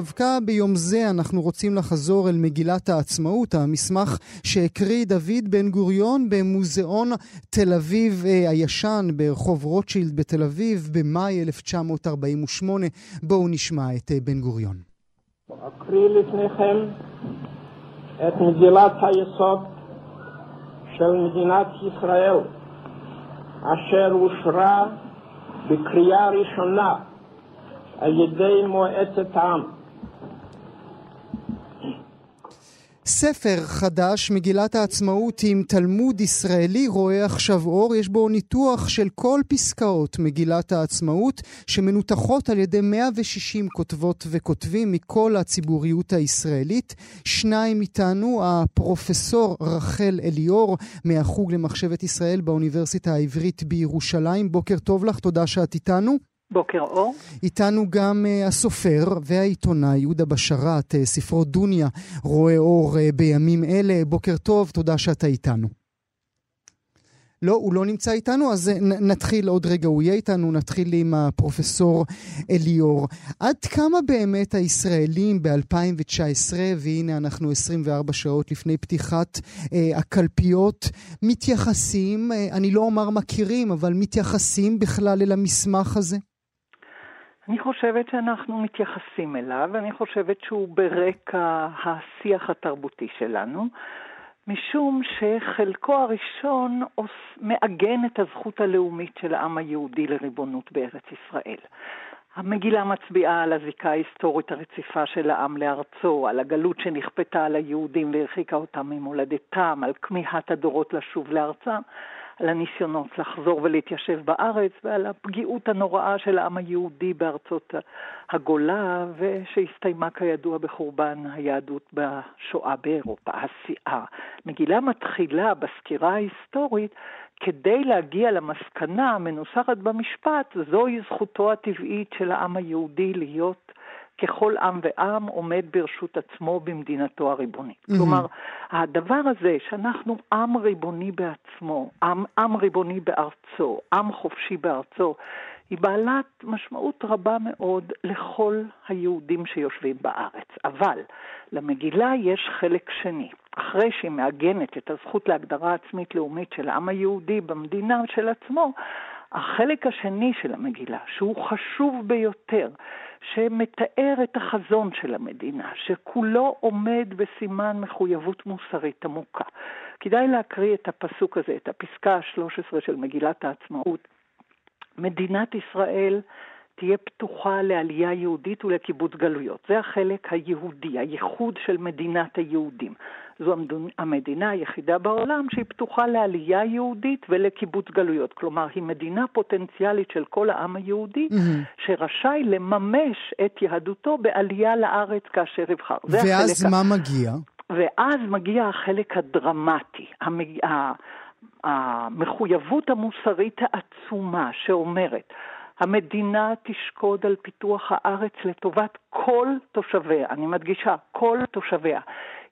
דווקא ביום זה אנחנו רוצים לחזור אל מגילת העצמאות, המסמך שהקריא דוד בן גוריון במוזיאון תל אביב אה, הישן ברחוב רוטשילד בתל אביב במאי 1948. בואו נשמע את אה, בן גוריון. אקריא לפניכם את מגילת היסוד של מדינת ישראל, אשר אושרה בקריאה ראשונה על ידי מועצת העם. ספר חדש, מגילת העצמאות עם תלמוד ישראלי רואה עכשיו אור. יש בו ניתוח של כל פסקאות מגילת העצמאות, שמנותחות על ידי 160 כותבות וכותבים מכל הציבוריות הישראלית. שניים איתנו, הפרופסור רחל אליאור מהחוג למחשבת ישראל באוניברסיטה העברית בירושלים. בוקר טוב לך, תודה שאת איתנו. בוקר אור. איתנו גם uh, הסופר והעיתונאי יהודה בשרת, uh, ספרו דוניה רואה אור uh, בימים אלה. בוקר טוב, תודה שאתה איתנו. לא, הוא לא נמצא איתנו, אז נתחיל עוד רגע, הוא יהיה איתנו, נתחיל עם הפרופסור אליאור. עד כמה באמת הישראלים ב-2019, והנה אנחנו 24 שעות לפני פתיחת אה, הקלפיות, מתייחסים, אה, אני לא אומר מכירים, אבל מתייחסים בכלל אל המסמך הזה? אני חושבת שאנחנו מתייחסים אליו, ואני חושבת שהוא ברקע השיח התרבותי שלנו, משום שחלקו הראשון מעגן את הזכות הלאומית של העם היהודי לריבונות בארץ ישראל. המגילה מצביעה על הזיקה ההיסטורית הרציפה של העם לארצו, על הגלות שנכפתה על היהודים והרחיקה אותם ממולדתם, על כמיהת הדורות לשוב לארצם. על הניסיונות לחזור ולהתיישב בארץ ועל הפגיעות הנוראה של העם היהודי בארצות הגולה, ושהסתיימה כידוע בחורבן היהדות בשואה באירופה. המגילה מתחילה בסקירה ההיסטורית כדי להגיע למסקנה המנוסחת במשפט, זוהי זכותו הטבעית של העם היהודי להיות ככל עם ועם עומד ברשות עצמו במדינתו הריבונית. Mm-hmm. כלומר, הדבר הזה שאנחנו עם ריבוני בעצמו, עם, עם ריבוני בארצו, עם חופשי בארצו, היא בעלת משמעות רבה מאוד לכל היהודים שיושבים בארץ. אבל למגילה יש חלק שני. אחרי שהיא מעגנת את הזכות להגדרה עצמית לאומית של העם היהודי במדינה של עצמו, החלק השני של המגילה, שהוא חשוב ביותר, שמתאר את החזון של המדינה, שכולו עומד בסימן מחויבות מוסרית עמוקה. כדאי להקריא את הפסוק הזה, את הפסקה ה-13 של מגילת העצמאות. מדינת ישראל תהיה פתוחה לעלייה יהודית ולקיבוץ גלויות. זה החלק היהודי, הייחוד של מדינת היהודים. זו המדינה היחידה בעולם שהיא פתוחה לעלייה יהודית ולקיבוץ גלויות. כלומר, היא מדינה פוטנציאלית של כל העם היהודי, mm-hmm. שרשאי לממש את יהדותו בעלייה לארץ כאשר יבחר. ואז מה ה... מגיע? ואז מגיע החלק הדרמטי, המג... המחויבות המוסרית העצומה שאומרת, המדינה תשקוד על פיתוח הארץ לטובת כל תושביה, אני מדגישה, כל תושביה.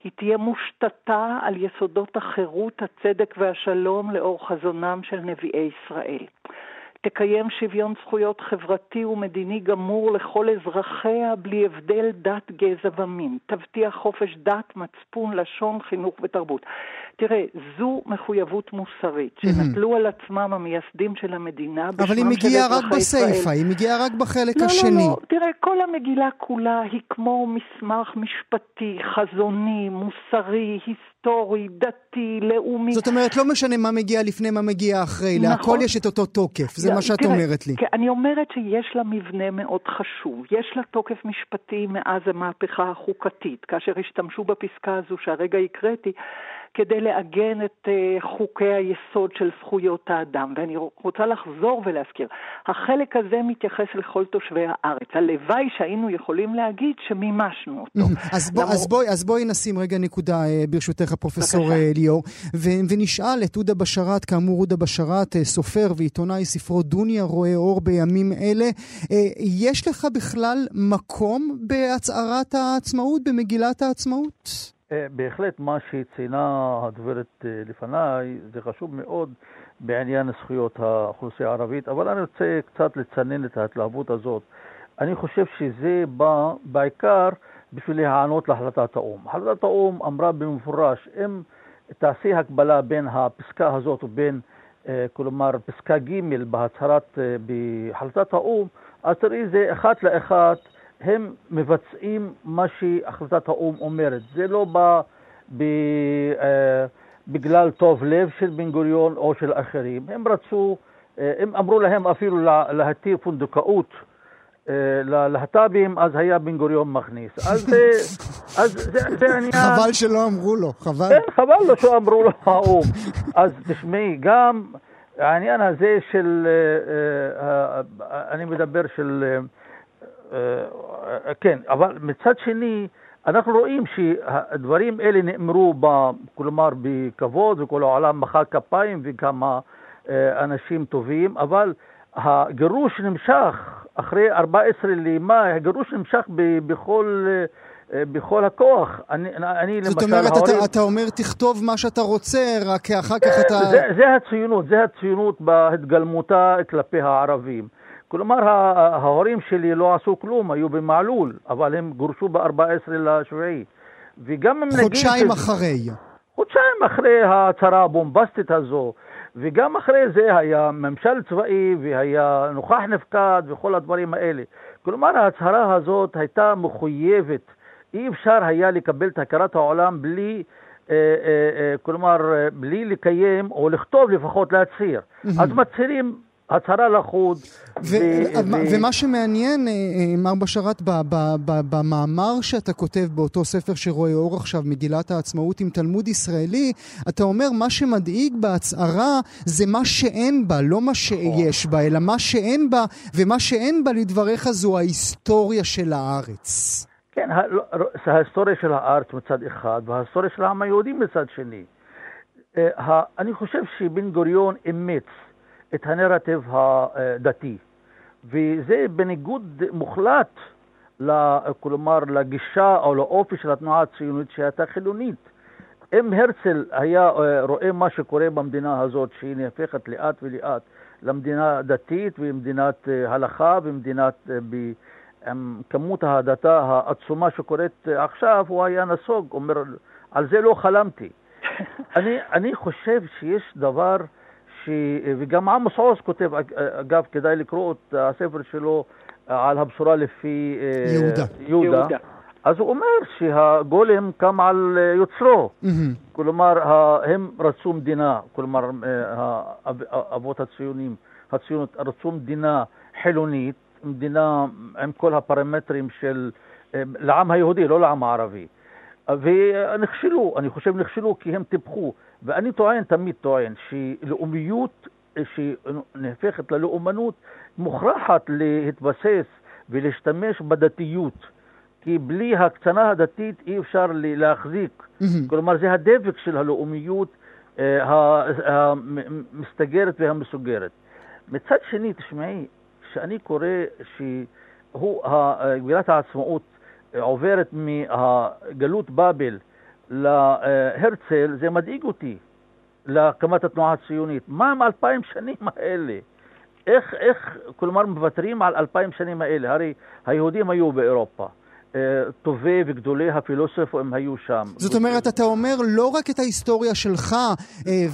היא תהיה מושתתה על יסודות החירות, הצדק והשלום לאור חזונם של נביאי ישראל. תקיים שוויון זכויות חברתי ומדיני גמור לכל אזרחיה בלי הבדל דת, גזע ומין. תבטיח חופש דת, מצפון, לשון, חינוך ותרבות. תראה, זו מחויבות מוסרית שנטלו על עצמם המייסדים של המדינה בשמם של אבל היא מגיעה רק בסיפה, היא מגיעה רק בחלק לא, השני. לא, לא, תראה, כל המגילה כולה היא כמו מסמך משפטי, חזוני, מוסרי, היסטורי, דתי, לאומי. זאת אומרת, לא משנה מה מגיע לפני, מה מגיע אחרי, נכון. להכל יש את אותו תוקף, זה לא, מה שאת תראה, אומרת לי. אני אומרת שיש לה מבנה מאוד חשוב. יש לה תוקף משפטי מאז המהפכה החוקתית, כאשר השתמשו בפסקה הזו שהרגע הקראתי, כדי לעגן את uh, חוקי היסוד של זכויות האדם. ואני רוצה לחזור ולהזכיר, החלק הזה מתייחס לכל תושבי הארץ. הלוואי שהיינו יכולים להגיד שמימשנו אותו. אז, בוא, למור... אז, בואי, אז בואי נשים רגע נקודה, אה, ברשותך, פרופסור בבקשה. אה, ליאור, ו- ונשאל את עודה בשאראת, כאמור עודה בשאראת, אה, סופר ועיתונאי ספרו דוניה, רואה אור בימים אלה. אה, יש לך בכלל מקום בהצהרת העצמאות, במגילת העצמאות? אה, בהחלט מה שציינה הדוברת אה, לפניי זה חשוב מאוד בעניין זכויות האוכלוסייה הערבית, אבל אני רוצה קצת לצנן את ההתלהבות הזאת. אני חושב שזה בא בעיקר בשביל להיענות להחלטת האו"ם. החלטת האו"ם אמרה במפורש, אם תעשי הקבלה בין הפסקה הזאת ובין, אה, כלומר, פסקה ג' בהצהרת, בהחלטת האו"ם, אז תראי זה אחת לאחת הם מבצעים מה שהחלטת האו"ם אומרת. זה לא בא ב, אה, בגלל טוב לב של בן גוריון או של אחרים. הם רצו, אה, הם אמרו להם אפילו לה, להתיר פונדקאות אה, ללהט"בים, אז היה בן גוריון מכניס. אז זה, אז זה, זה עניין... חבל שלא אמרו לו, חבל. כן, חבל לו שאמרו לו האו"ם. אז תשמעי, גם העניין הזה של, אה, אה, אה, אני מדבר של... אה, אה, כן, אבל מצד שני, אנחנו רואים שהדברים האלה נאמרו, ב, כלומר, בכבוד, וכל העולם מחא כפיים וכמה אה, אנשים טובים, אבל הגירוש נמשך אחרי 14 למאי, הגירוש נמשך ב, בכל... אה, בכל הכוח. אני, אני זאת למשל, אומרת, ההורים... אתה, אתה אומר תכתוב מה שאתה רוצה, רק אחר כך אתה... זה, זה הציונות, זה הציונות בהתגלמותה כלפי הערבים. כלומר, ההורים שלי לא עשו כלום, היו במעלול, אבל הם גורשו ב-14 לשביעי. וגם אם נגיד... חודשיים אחרי. חודשיים אחרי ההצהרה הבומבסטית הזו, וגם אחרי זה היה ממשל צבאי והיה נוכח נפקד וכל הדברים האלה. כלומר, ההצהרה הזאת הייתה מחויבת. אי אפשר היה לקבל את הכרת העולם בלי, אה, אה, אה, כלומר, בלי לקיים, או לכתוב לפחות להצהיר. אז מצהירים הצהרה לחוד. ומה שמעניין, מר בשאראת, במאמר שאתה כותב באותו ספר שרואה אור עכשיו, מגילת העצמאות עם תלמוד ישראלי, אתה אומר, מה שמדאיג בהצהרה זה מה שאין בה, לא מה שיש בה, אלא מה שאין בה, ומה שאין בה, לדבריך, זו ההיסטוריה של הארץ. כן, ההיסטוריה של הארץ מצד אחד, וההיסטוריה של העם היהודי מצד שני. אני חושב שבן גוריון אימץ את הנרטיב הדתי, וזה בניגוד מוחלט, כלומר, לגישה או לאופי של התנועה הציונית שהייתה חילונית. אם הרצל היה רואה מה שקורה במדינה הזאת, שהיא נהפכת לאט ולאט למדינה דתית ומדינת הלכה ומדינת... עם כמות ההדתה העצומה שקורית עכשיו, הוא היה נסוג, אומר, על זה לא חלמתי. אני, אני חושב שיש דבר ש... וגם עמוס עוז כותב, אגב, כדאי לקרוא את הספר שלו על הבשורה לפי יהודה. יהודה. יהודה. אז הוא אומר שהגולם קם על יוצרו. Mm-hmm. כלומר, הם רצו מדינה, כלומר, האבות הציונים, הציונות רצו מדינה חילונית, מדינה עם כל הפרמטרים של, לעם היהודי, לא לעם הערבי. ונכשלו, אני חושב נכשלו כי הם טיפחו. ואני טוען, תמיד טוען, שלאומיות שנהפכת ללאומנות מוכרחת להתבסס ולהשתמש בדתיות. כי בלי הקצנה הדתית אי אפשר להחזיק. Mm-hmm. כלומר, זה הדבק של הלאומיות המסתגרת והמסוגרת. מצד שני, תשמעי, כשאני קורא שגבילת העצמאות עוברת מהגלות באבל להרצל, זה מדאיג אותי להקמת התנועה הציונית. מה עם אלפיים שנים האלה? איך, איך, כלומר, מוותרים על אלפיים שנים האלה? הרי היהודים היו באירופה, טובי וגדולי הפילוסופים היו שם. זאת אומרת, אתה אומר לא רק את ההיסטוריה שלך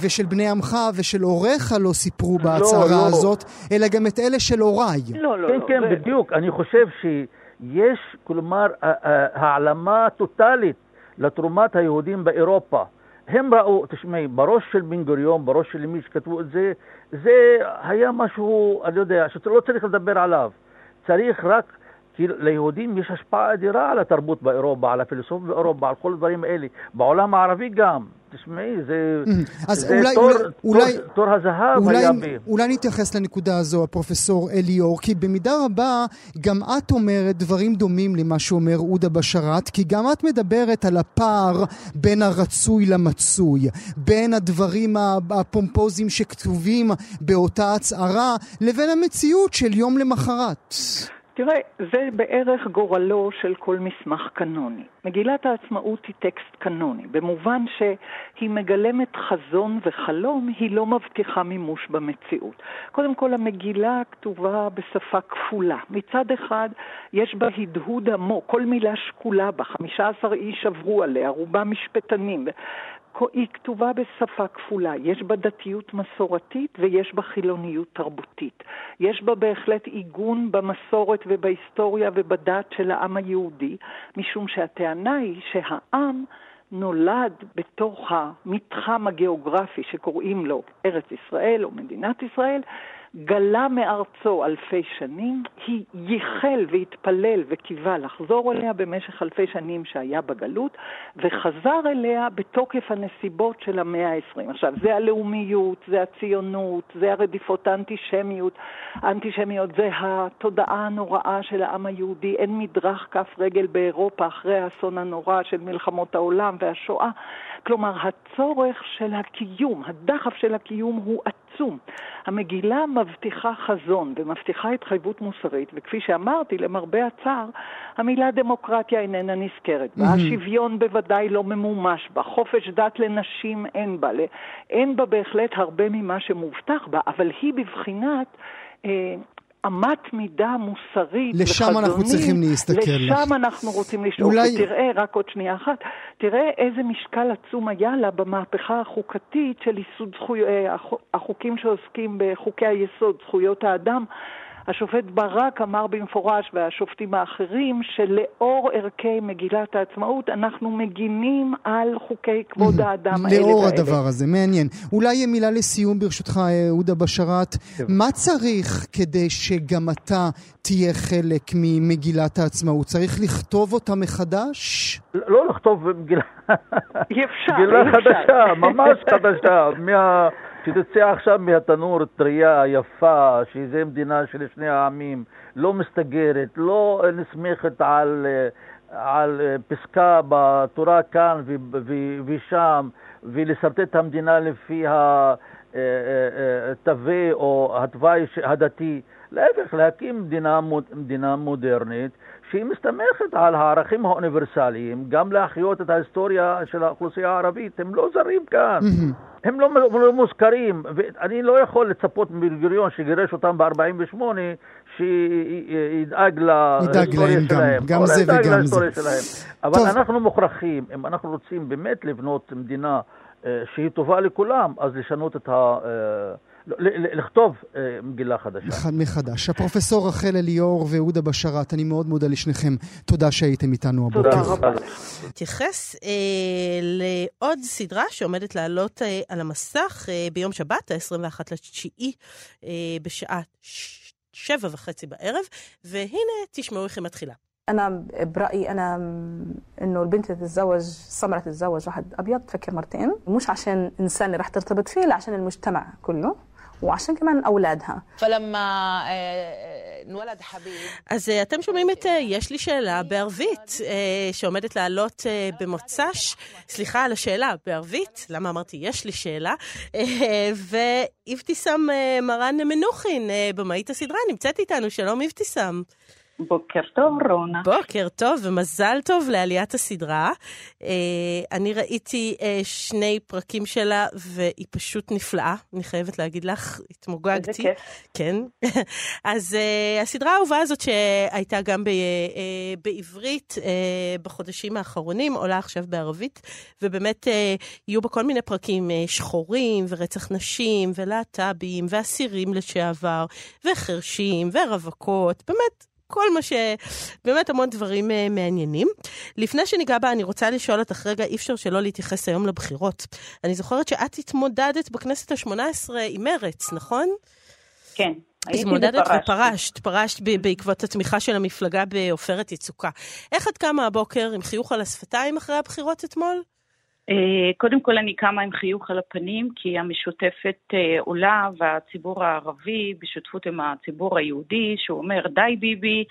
ושל בני עמך ושל הוריך לא סיפרו לא, בהצהרה לא, לא. הזאת, אלא גם את אלה של הוריי. לא, לא, כן, לא. כן, זה... בדיוק. אני חושב שיש, כלומר, העלמה טוטאלית לתרומת היהודים באירופה. הם ראו, תשמעי, בראש של בן גוריון, בראש של מי שכתבו את זה, זה היה משהו, אני יודע, שאתה לא צריך לדבר עליו. צריך רק כי ליהודים יש השפעה אדירה על התרבות באירופה, על הפילוסופיה באירופה, על כל הדברים האלה. בעולם הערבי גם. תשמעי, זה, אז זה אולי, תור, אולי, תור, תור הזהב אולי, היה בי. אולי נתייחס לנקודה הזו, הפרופסור אליאור, כי במידה רבה גם את אומרת דברים דומים למה שאומר עודה בשאראת, כי גם את מדברת על הפער בין הרצוי למצוי, בין הדברים הפומפוזיים שכתובים באותה הצהרה, לבין המציאות של יום למחרת. תראה, זה בערך גורלו של כל מסמך קנוני. מגילת העצמאות היא טקסט קנוני, במובן שהיא מגלמת חזון וחלום, היא לא מבטיחה מימוש במציאות. קודם כל, המגילה כתובה בשפה כפולה. מצד אחד, יש בה הדהוד עמוק, כל מילה שקולה בה, 15 איש עברו עליה, רובם משפטנים. היא כתובה בשפה כפולה, יש בה דתיות מסורתית ויש בה חילוניות תרבותית. יש בה בהחלט עיגון במסורת ובהיסטוריה ובדת של העם היהודי, משום שהטענה היא שהעם נולד בתוך המתחם הגיאוגרפי שקוראים לו ארץ ישראל או מדינת ישראל, גלה מארצו אלפי שנים, היא ייחל והתפלל וקיווה לחזור אליה במשך אלפי שנים שהיה בגלות, וחזר אליה בתוקף הנסיבות של המאה ה-20. עכשיו, זה הלאומיות, זה הציונות, זה הרדיפות האנטישמיות, האנטישמיות זה התודעה הנוראה של העם היהודי, אין מדרך כף רגל באירופה אחרי האסון הנורא של מלחמות העולם והשואה. כלומר, הצורך של הקיום, הדחף של הקיום הוא עצום. המגילה מבטיחה חזון ומבטיחה התחייבות מוסרית, וכפי שאמרתי, למרבה הצער, המילה דמוקרטיה איננה נזכרת בה. השוויון בוודאי לא ממומש בה, חופש דת לנשים אין בה, אין בה בהחלט הרבה ממה שמובטח בה, אבל היא בבחינת... אמת מידה מוסרית לשם וחזונית, אנחנו צריכים להסתכל. לשם לך. אנחנו רוצים לשאול. אולי... ותראה, רק עוד שנייה אחת, תראה איזה משקל עצום היה לה במהפכה החוקתית של ייסוד זכויות, אה, החוקים שעוסקים בחוקי היסוד, זכויות האדם. השופט ברק אמר במפורש, והשופטים האחרים, שלאור ערכי מגילת העצמאות אנחנו מגינים על חוקי כבוד האדם האלה לאור הדבר הזה, מעניין. אולי מילה לסיום ברשותך, אהודה בשאראת. כן. מה צריך כדי שגם אתה תהיה חלק ממגילת העצמאות? צריך לכתוב אותה מחדש? לא לכתוב מגילה... אי אפשר, מגילה חדשה, ממש חדשה. מה... שתצא עכשיו מהתנור טריה יפה, שזה מדינה של שני העמים, לא מסתגרת, לא נסמכת על, על פסקה בתורה כאן ושם, ולשרטט את המדינה לפי התווי או התוואי הדתי. להפך, להקים מדינה, מדינה מודרנית שהיא מסתמכת על הערכים האוניברסליים, גם להחיות את ההיסטוריה של האוכלוסייה הערבית. הם לא זרים כאן. הם לא, לא מוזכרים, ואני לא יכול לצפות מבן גוריון שגירש אותם ב-48' שידאג להיסטוריה שלהם. גם, גם זה וגם זה. שלהם. אבל טוב. אנחנו מוכרחים, אם אנחנו רוצים באמת לבנות מדינה אה, שהיא טובה לכולם, אז לשנות את ה... אה, לכתוב אה, מגילה חדשה. מחדש. הפרופסור רחל אליאור ואהודה בשאראת, אני מאוד מודה לשניכם. תודה שהייתם איתנו הבוקר. תודה רבה. נתייחס אה, לעוד סדרה שעומדת לעלות אה, על המסך אה, ביום שבת, ה-21 לתשיעי, אה, בשעה שבע וחצי בערב, והנה תשמעו איך היא מתחילה. أنا برأيي أنا إنه البنت تتزوج سمرة تتزوج واحد أبيض تفكر مرتين مش عشان إنسان اللي رح ترتبط فيه لا عشان المجتمع كله وعشان كمان أولادها فلما נולד חביב. אז אתם שומעים את יש לי שאלה בערבית, שעומדת לעלות במוצ"ש, סליחה על השאלה, בערבית, למה אמרתי יש לי שאלה, ואבתיסאם מרן מנוחין, במאית הסדרה, נמצאת איתנו, שלום אבתיסאם. בוקר טוב, רונה. בוקר טוב ומזל טוב לעליית הסדרה. אה, אני ראיתי אה, שני פרקים שלה והיא פשוט נפלאה, אני חייבת להגיד לך, התמוגגתי. איזה כיף. כן. אז אה, הסדרה האהובה הזאת שהייתה גם ב, בעברית בחודשים האחרונים, עולה עכשיו בערבית, ובאמת יהיו בה כל מיני פרקים שחורים ורצח נשים ולהט"בים ואסירים לשעבר וחרשים ורווקות, באמת. כל מה ש... באמת המון דברים uh, מעניינים. לפני שניגע בה, אני רוצה לשאול אותך רגע, אי אפשר שלא להתייחס היום לבחירות. אני זוכרת שאת התמודדת בכנסת ה-18 עם מרץ, נכון? כן. התמודדת ופרשת, פרשת בעקבות התמיכה של המפלגה בעופרת יצוקה. איך את קמה הבוקר עם חיוך על השפתיים אחרי הבחירות אתמול? אה, קודם כל אני קמה עם חיוך על הפנים, כי המשותפת אה, עולה והציבור הערבי, בשותפות עם הציבור היהודי, שהוא אומר די ביבי,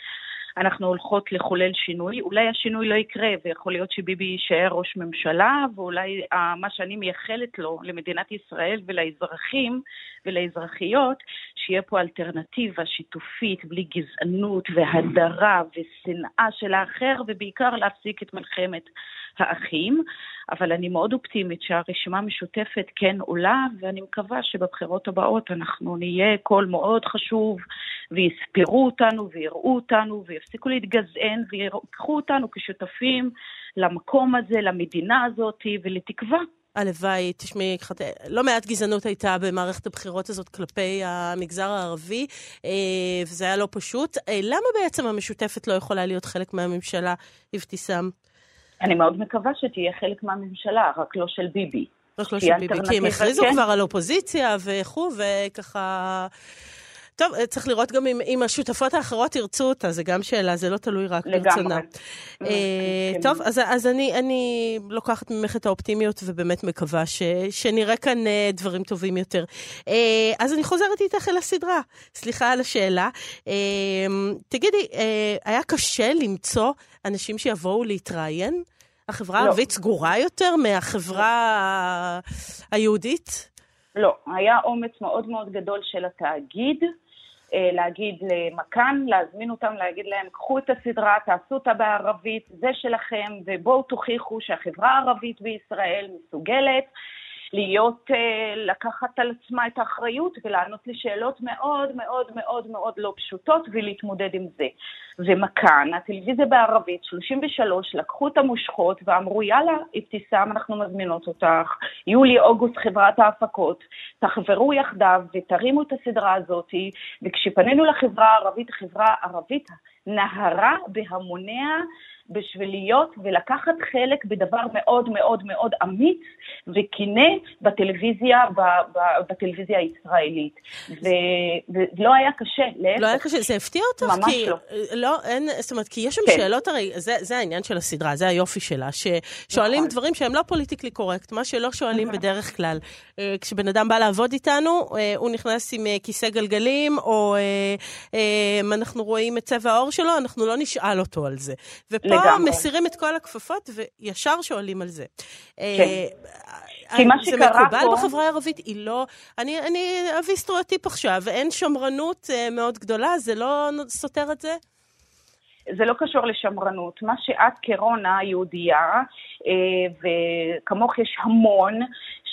אנחנו הולכות לחולל שינוי. אולי השינוי לא יקרה, ויכול להיות שביבי יישאר ראש ממשלה, ואולי uh, מה שאני מייחלת לו, למדינת ישראל ולאזרחים ולאזרחיות, שיהיה פה אלטרנטיבה שיתופית, בלי גזענות והדרה ושנאה של האחר, ובעיקר להפסיק את מלחמת האחים. אבל אני מאוד אופטימית שהרשימה המשותפת כן עולה, ואני מקווה שבבחירות הבאות אנחנו נהיה קול מאוד חשוב, ויספרו אותנו ויראו אותנו, ויפסיקו להתגזען, ויקחו אותנו כשותפים למקום הזה, למדינה הזאת, ולתקווה. הלוואי, תשמעי, לא מעט גזענות הייתה במערכת הבחירות הזאת כלפי המגזר הערבי, אה, וזה היה לא פשוט. אה, למה בעצם המשותפת לא יכולה להיות חלק מהממשלה, אבתיסאם? אני מאוד מקווה שתהיה חלק מהממשלה, רק לא של ביבי. רק לא של ביבי, כי הם הכריזו כן. כבר על אופוזיציה וכו', וככה... טוב, צריך לראות גם אם, אם השותפות האחרות ירצו אותה, זה גם שאלה, זה לא תלוי רק ברצונה. אה, כן. טוב, אז, אז אני, אני לוקחת ממך את האופטימיות ובאמת מקווה ש, שנראה כאן אה, דברים טובים יותר. אה, אז אני חוזרת איתך אל הסדרה. סליחה על השאלה. אה, תגידי, אה, היה קשה למצוא אנשים שיבואו להתראיין? החברה לא. הערבית סגורה יותר מהחברה היהודית? לא, היה אומץ מאוד מאוד גדול של התאגיד אה, להגיד למכאן, להזמין אותם, להגיד להם, קחו את הסדרה, תעשו אותה בערבית, זה שלכם, ובואו תוכיחו שהחברה הערבית בישראל מסוגלת להיות, אה, לקחת על עצמה את האחריות ולענות לשאלות מאוד מאוד מאוד מאוד לא פשוטות ולהתמודד עם זה. ומכאן, הטלוויזיה בערבית, 33, לקחו את המושכות ואמרו, יאללה, אבתיסאם, אנחנו מזמינות אותך, יולי-אוגוסט חברת ההפקות, תחברו יחדיו ותרימו את הסדרה הזאת, וכשפנינו לחברה הערבית, החברה הערבית נהרה בהמוניה בשביל להיות ולקחת חלק בדבר מאוד מאוד מאוד אמיץ וכנה בטלוויזיה, בטלוויזיה הישראלית. ולא היה קשה, להפך. לא היה קשה, זה הפתיע אותך? ממש כי, לא. לא, אין, זאת אומרת, כי יש שם כן. שאלות הרי, זה, זה העניין של הסדרה, זה היופי שלה, ששואלים נכון. דברים שהם לא פוליטיקלי קורקט, מה שלא שואלים נכון. בדרך כלל. אה, כשבן אדם בא לעבוד איתנו, אה, הוא נכנס עם אה, כיסא גלגלים, או אנחנו רואים את צבע העור שלו, אנחנו לא נשאל אותו על זה. ופה לגמרי. מסירים את כל הכפפות וישר שואלים על זה. כן. כי מה שקרה פה... זה מקובל בחברה הערבית, היא לא... אני, אני אביא סטריאוטיפ עכשיו, אין שמרנות מאוד גדולה, זה לא סותר את זה? זה לא קשור לשמרנות. מה שאת כרונה יהודייה, וכמוך יש המון,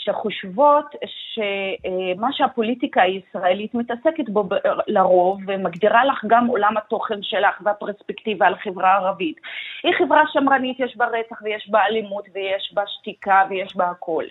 שחושבות שמה שהפוליטיקה הישראלית מתעסקת בו לרוב, ומגדירה לך גם עולם התוכן שלך והפרספקטיבה על חברה ערבית. היא חברה שמרנית, יש בה רצח ויש בה אלימות ויש בה שתיקה ויש בה הכל.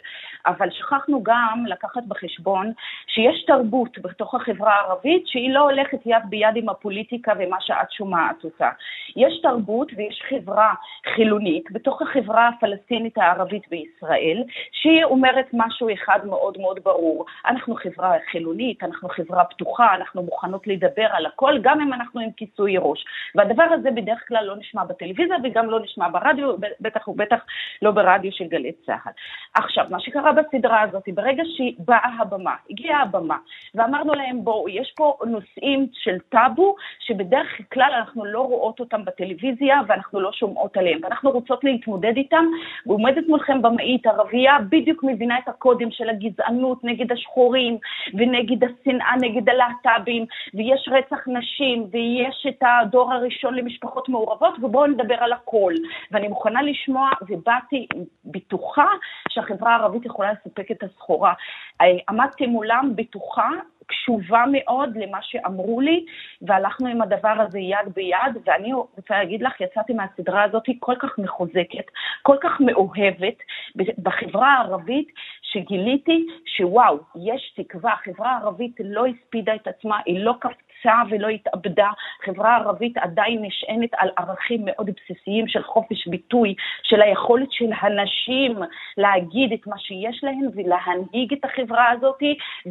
אבל שכחנו גם לקחת בחשבון שיש תרבות בתוך החברה הערבית שהיא לא הולכת יד ביד עם הפוליטיקה ומה שאת שומעת אותה. יש תרבות ויש חברה חילונית בתוך החברה הפלסטינית הערבית בישראל, שהיא אומרת משהו אחד מאוד מאוד ברור. אנחנו חברה חילונית, אנחנו חברה פתוחה, אנחנו מוכנות לדבר על הכל, גם אם אנחנו עם כיסוי ראש. והדבר הזה בדרך כלל לא נשמע בטלוויזיה וגם לא נשמע ברדיו, בטח ובטח לא ברדיו של גלי צה"ל. עכשיו, מה שקרה בסדרה הזאת, ברגע שבאה הבמה, הגיעה הבמה, ואמרנו להם, בואו, יש פה נושאים של טאבו, שבדרך כלל אנחנו לא רואות אותם בטלוויזיה ואנחנו לא שומעות עליהם, ואנחנו רוצות להתמודד איתם, ועומדת מולכם במאית ערבייה, בדיוק מבינה את את הקודים של הגזענות נגד השחורים ונגד השנאה נגד הלהט"בים, ויש רצח נשים, ויש את הדור הראשון למשפחות מעורבות, ובואו נדבר על הכל. ואני מוכנה לשמוע, ובאתי בטוחה שהחברה הערבית יכולה לספק את הסחורה. אה, עמדתי מולם בטוחה קשובה מאוד למה שאמרו לי, והלכנו עם הדבר הזה יד ביד, ואני רוצה להגיד לך, יצאתי מהסדרה הזאת כל כך מחוזקת, כל כך מאוהבת בחברה הערבית, שגיליתי שוואו, יש תקווה, החברה הערבית לא הספידה את עצמה, היא לא קפצה. התכנסה ולא התאבדה. חברה ערבית עדיין נשענת על ערכים מאוד בסיסיים של חופש ביטוי, של היכולת של הנשים להגיד את מה שיש להן ולהנהיג את החברה הזאת,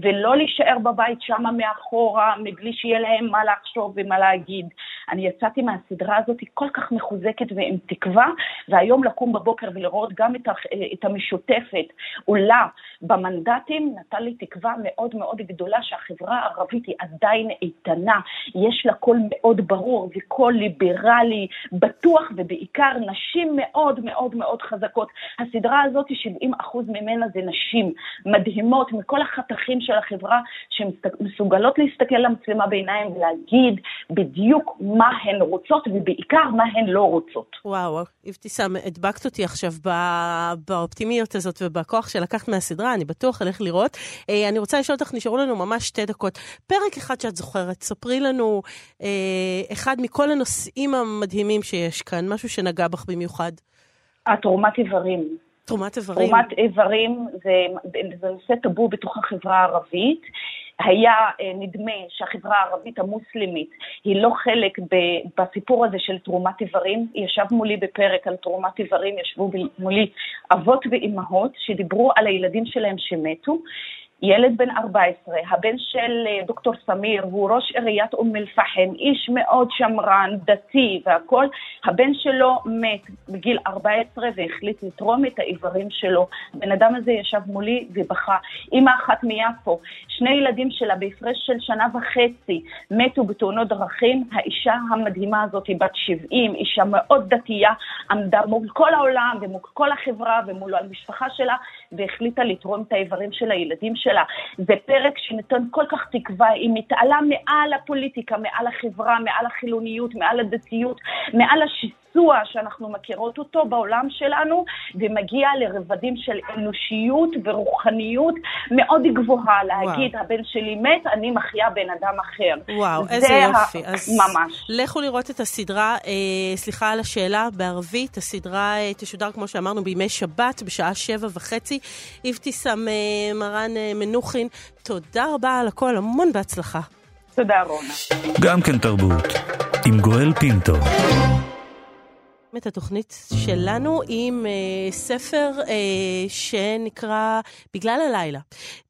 ולא להישאר בבית שמה מאחורה, מבלי שיהיה להם מה לחשוב ומה להגיד. אני יצאתי מהסדרה הזאת כל כך מחוזקת ועם תקווה, והיום לקום בבוקר ולראות גם את, את המשותפת עולה במנדטים, נתן לי תקווה מאוד מאוד גדולה שהחברה הערבית היא עדיין איתנה. קטנה, יש לה קול מאוד ברור וקול ליברלי, בטוח, ובעיקר נשים מאוד מאוד מאוד חזקות. הסדרה הזאת, 70% ממנה זה נשים מדהימות מכל החתכים של החברה, שמסוגלות להסתכל למצלמה בעיניים ולהגיד בדיוק מה הן רוצות, ובעיקר מה הן לא רוצות. וואו, אבתיסאם, הדבקת אותי עכשיו באופטימיות הזאת ובכוח שלקחת מהסדרה, אני בטוח אלך לראות. אה, אני רוצה לשאול אותך, נשארו לנו ממש שתי דקות. פרק אחד שאת זוכרת, ספרי לנו אה, אחד מכל הנושאים המדהימים שיש כאן, משהו שנגע בך במיוחד. התרומת איברים. תרומת איברים. תרומת איברים זה, זה נושא טאבו בתוך החברה הערבית. היה אה, נדמה שהחברה הערבית המוסלמית היא לא חלק בסיפור הזה של תרומת איברים. ישב מולי בפרק על תרומת איברים, ישבו מולי אבות ואימהות שדיברו על הילדים שלהם שמתו. ילד בן 14, הבן של אה, דוקטור סמיר, הוא ראש עיריית אום אל-פחם, איש מאוד שמרן, דתי והכול, הבן שלו מת בגיל 14 והחליט לתרום את האיברים שלו. הבן אדם הזה ישב מולי ובכה. אימא אחת מיפו, שני ילדים שלה בהפרש של שנה וחצי מתו בתאונות דרכים. האישה המדהימה הזאת, בת 70, אישה מאוד דתייה, עמדה מול כל העולם ומול כל החברה ומול המשפחה שלה והחליטה לתרום את האיברים של הילדים שלה. שלה. זה פרק שנותן כל כך תקווה, היא מתעלה מעל הפוליטיקה, מעל החברה, מעל החילוניות, מעל הדתיות, מעל השיסוע שאנחנו מכירות אותו בעולם שלנו, ומגיע לרבדים של אנושיות ורוחניות מאוד גבוהה, להגיד, וואו. הבן שלי מת, אני מחיה בן אדם אחר. וואו, איזה יופי. ה... אז ממש. לכו לראות את הסדרה, אה, סליחה על השאלה, בערבית, הסדרה אה, תשודר, כמו שאמרנו, בימי שבת, בשעה שבע וחצי. אבתיסאם אה, מרן אה, מנוחין, תודה רבה על הכל, המון בהצלחה. תודה, רונה. גם כן תרבות, עם גואל פינטו. את התוכנית שלנו עם uh, ספר uh, שנקרא בגלל הלילה.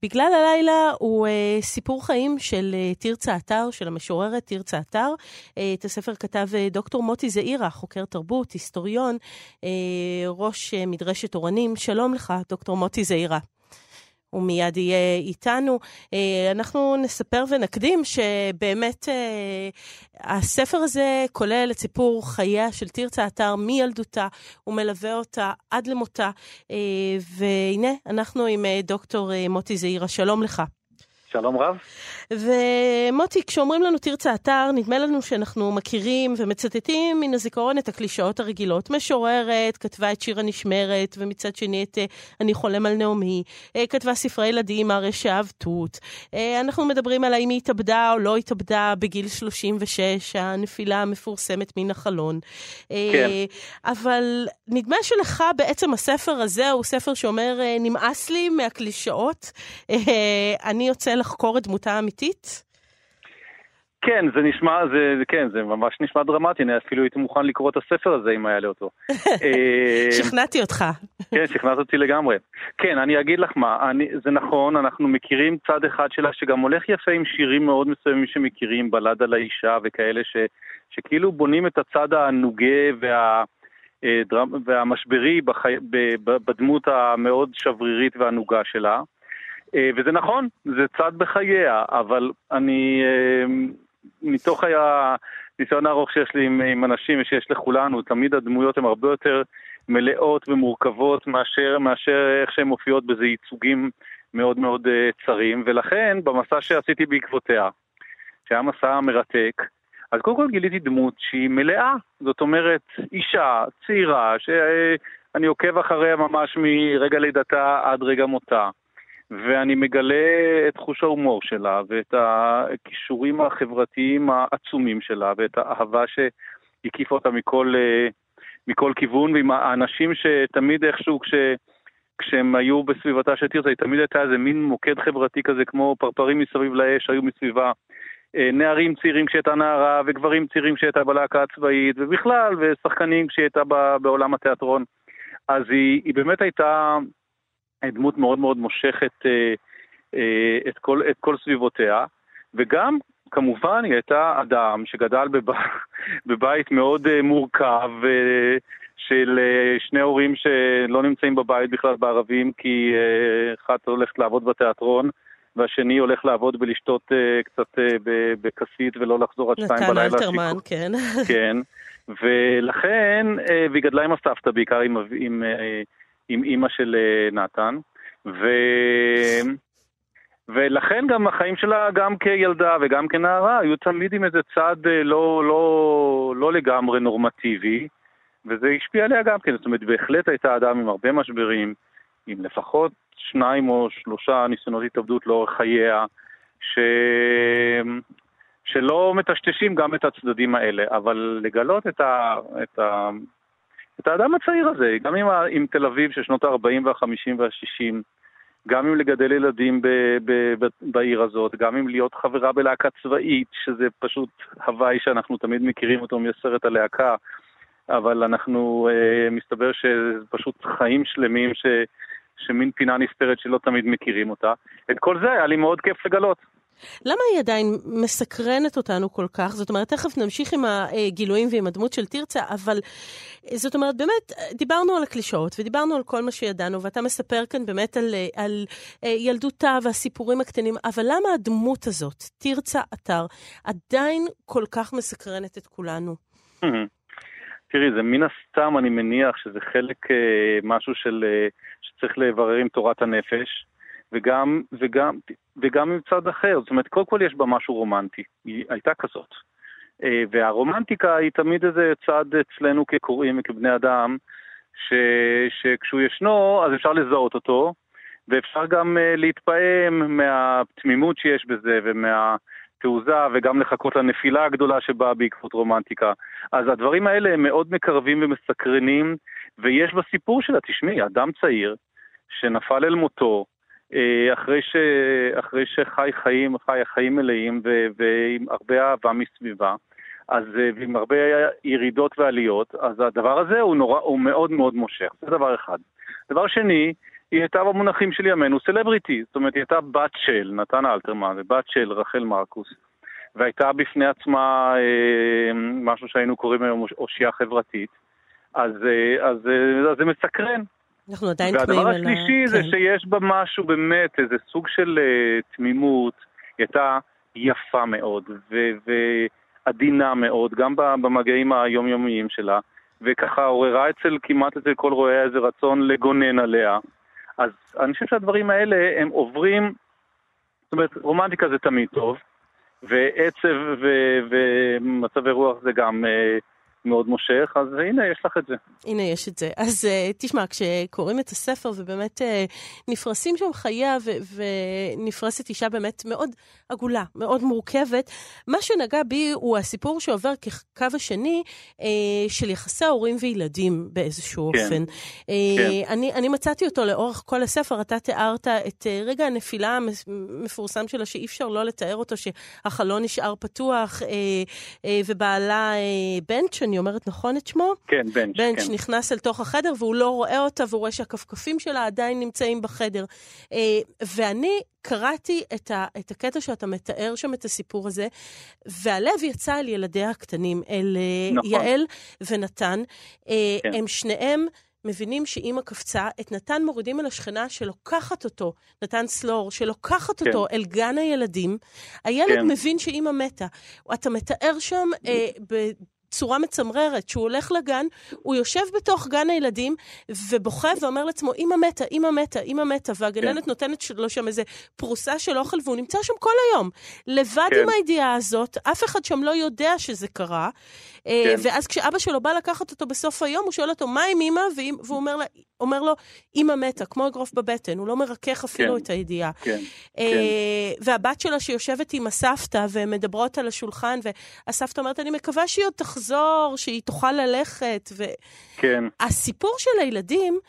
בגלל הלילה הוא uh, סיפור חיים של uh, תרצה אתר, של המשוררת תרצה אתר. Uh, את הספר כתב uh, דוקטור מוטי זעירה, חוקר תרבות, היסטוריון, uh, ראש uh, מדרשת אורנים. שלום לך, דוקטור מוטי זעירה. הוא מיד יהיה איתנו. אה, אנחנו נספר ונקדים שבאמת אה, הספר הזה כולל את סיפור חייה של תרצה אתר מילדותה, הוא מלווה אותה עד למותה. אה, והנה, אנחנו עם דוקטור מוטי זעירה, שלום לך. שלום רב. ומוטי, כשאומרים לנו תרצה אתר, נדמה לנו שאנחנו מכירים ומצטטים מן הזיכרון את הקלישאות הרגילות. משוררת, כתבה את שיר הנשמרת, ומצד שני את uh, אני חולם על נעמי. Uh, כתבה ספרי ילדים, הרי תות. Uh, אנחנו מדברים על האם היא התאבדה או לא התאבדה בגיל 36, הנפילה המפורסמת מן החלון. כן. אבל נדמה שלך בעצם הספר הזה הוא ספר שאומר, נמאס לי מהקלישאות, אני יוצא לחקור את דמותה האמיתית? כן, זה נשמע, זה, כן, זה ממש נשמע דרמטי, אני אפילו הייתי מוכן לקרוא את הספר הזה אם היה לי אותו. אה, שכנעתי אותך. כן, שכנעת אותי לגמרי. כן, אני אגיד לך מה, אני, זה נכון, אנחנו מכירים צד אחד שלה שגם הולך יפה עם שירים מאוד מסוימים שמכירים, בלד על האישה וכאלה, ש, שכאילו בונים את הצד הנוגה וה... אה, והמשברי בחי... בדמות המאוד שברירית והנוגה שלה. אה, וזה נכון, זה צד בחייה, אבל אני, אה, מתוך הניסיון הארוך שיש לי עם, עם אנשים ושיש לכולנו, תמיד הדמויות הן הרבה יותר מלאות ומורכבות מאשר, מאשר איך שהן מופיעות בזה ייצוגים מאוד מאוד uh, צרים, ולכן במסע שעשיתי בעקבותיה, שהיה מסע מרתק, אז קודם כל גיליתי דמות שהיא מלאה, זאת אומרת, אישה, צעירה, שאני עוקב אחריה ממש מרגע לידתה עד רגע מותה. ואני מגלה את חוש ההומור שלה, ואת הכישורים החברתיים העצומים שלה, ואת האהבה שהקיפה אותה מכל, אה, מכל כיוון, ועם האנשים שתמיד איכשהו כש... כשהם היו בסביבתה של תרצה, היא תמיד הייתה איזה מין מוקד חברתי כזה, כמו פרפרים מסביב לאש היו מסביבה. אה, נערים צעירים כשהייתה נערה, וגברים צעירים כשהייתה בלהקה הצבאית, ובכלל, ושחקנים כשהייתה בעולם התיאטרון. אז היא, היא באמת הייתה דמות מאוד מאוד מושכת אה, אה, את, כל, את כל סביבותיה, וגם כמובן היא הייתה אדם שגדל בב... בבית מאוד אה, מורכב של שני הורים שלא נמצאים בבית בכלל בערבים כי אחת הולכת לעבוד בתיאטרון והשני הולך לעבוד ולשתות קצת בכסית ולא לחזור עד שתיים בלילה. נתן אלתרמן, כן. כן, ולכן, והיא גדלה עם הסבתא, בעיקר עם, עם, עם אימא של uh, נתן, ו... ולכן גם החיים שלה, גם כילדה וגם כנערה, היו תמיד עם איזה צד uh, לא, לא, לא לגמרי נורמטיבי, וזה השפיע עליה גם כן, זאת אומרת, בהחלט הייתה אדם עם הרבה משברים, עם לפחות שניים או שלושה ניסיונות התאבדות לאורך חייה, ש... שלא מטשטשים גם את הצדדים האלה, אבל לגלות את, ה... את, ה... את האדם הצעיר הזה, גם עם. עם תל אביב של שנות ה-40 וה-50 וה-60, גם עם לגדל ילדים ב... ב... ב... בעיר הזאת, גם עם להיות חברה בלהקה צבאית, שזה פשוט הוואי שאנחנו תמיד מכירים אותו מסרט הלהקה, אבל אנחנו, uh, מסתבר שזה פשוט חיים שלמים ש... שמין פינה נסתרת שלא תמיד מכירים אותה. את כל זה היה לי מאוד כיף לגלות. למה היא עדיין מסקרנת אותנו כל כך? זאת אומרת, תכף נמשיך עם הגילויים ועם הדמות של תרצה, אבל זאת אומרת, באמת, דיברנו על הקלישאות ודיברנו על כל מה שידענו, ואתה מספר כאן באמת על, על אה, ילדותה והסיפורים הקטנים, אבל למה הדמות הזאת, תרצה אתר, עדיין כל כך מסקרנת את כולנו? תראי, זה מן הסתם, אני מניח שזה חלק אה, משהו של, אה, שצריך לברר עם תורת הנפש, וגם, וגם, וגם עם צד אחר. זאת אומרת, קודם כל יש בה משהו רומנטי, היא הייתה כזאת. אה, והרומנטיקה היא תמיד איזה צד אצלנו כקוראים וכבני אדם, ש, שכשהוא ישנו, אז אפשר לזהות אותו, ואפשר גם אה, להתפעם מהתמימות שיש בזה ומה... תעוזה וגם לחכות לנפילה הגדולה שבאה בעקבות רומנטיקה. אז הדברים האלה הם מאוד מקרבים ומסקרנים, ויש בסיפור שלה, תשמעי, אדם צעיר שנפל אל מותו, אחרי, ש... אחרי שחי חיים, חי חיים מלאים ו... ועם הרבה אהבה מסביבה, אז אה, ועם הרבה ירידות ועליות, אז הדבר הזה הוא, נורא, הוא מאוד מאוד מושך, זה דבר אחד. דבר שני, היא הייתה במונחים של ימינו סלבריטי, זאת אומרת היא הייתה בת של נתן אלתרמן ובת של רחל מרקוס, והייתה בפני עצמה אה, משהו שהיינו קוראים היום אושייה חברתית, אז, אה, אז, אה, אז זה מסקרן. אנחנו עדיין תמימים. והדבר השלישי כן. זה שיש בה משהו באמת, איזה סוג של uh, תמימות, היא הייתה יפה מאוד ועדינה מאוד, גם במגעים היומיומיים שלה, וככה עוררה אצל, כמעט אצל כל רואי איזה רצון לגונן עליה. אז אני חושב שהדברים האלה הם עוברים, זאת אומרת, רומנטיקה זה תמיד טוב, ועצב ומצבי רוח זה גם uh, מאוד מושך, אז הנה, יש לך את זה. הנה, יש את זה. אז uh, תשמע, כשקוראים את הספר ובאמת uh, נפרסים שם חייה ו- ונפרסת אישה באמת מאוד עגולה, מאוד מורכבת, מה שנגע בי הוא הסיפור שעובר כקו השני uh, של יחסי ההורים וילדים באיזשהו כן. אופן. Uh, כן. אני, אני מצאתי אותו לאורך כל הספר, אתה תיארת את uh, רגע הנפילה המפורסם שלה, שאי אפשר לא לתאר אותו, שהחלון נשאר פתוח, uh, uh, ובעלה uh, בנצ' אני אומרת נכון את שמו? כן, בנץ'. בנץ' כן. נכנס אל תוך החדר והוא לא רואה אותה והוא רואה שהכפכפים שלה עדיין נמצאים בחדר. אה, ואני קראתי את, ה, את הקטע שאתה מתאר שם, את הסיפור הזה, והלב יצא אל ילדיה הקטנים, אל אה, נכון. יעל ונתן. אה, כן. הם שניהם... מבינים שאימא קפצה, את נתן מורידים אל השכנה שלוקחת אותו, נתן סלור, שלוקחת כן. אותו אל גן הילדים. הילד כן. מבין שאימא מתה. אתה מתאר שם אה, צורה מצמררת. שהוא הולך לגן, הוא יושב בתוך גן הילדים ובוכה ואומר לעצמו, אמא מתה, אמא מתה, אמא מתה, והגננת כן. נותנת לו שם איזה פרוסה של אוכל, והוא נמצא שם כל היום. לבד כן. עם הידיעה הזאת, אף אחד שם לא יודע שזה קרה. אה, כן. ואז כשאבא שלו בא לקחת אותו בסוף היום, הוא שואל אותו, מה עם אמא? והוא אומר, לה, אומר לו, אמא מתה, כמו אגרוף בבטן, הוא לא מרכך אפילו כן. את הידיעה. כן, אה, כן. והבת שלה שיושבת עם הסבתא, והן מדברות על השולחן, והסבתא אומרת, אני מקווה שהיא עוד תחזור, שהיא תוכל ללכת. ו... כן. הסיפור של הילדים,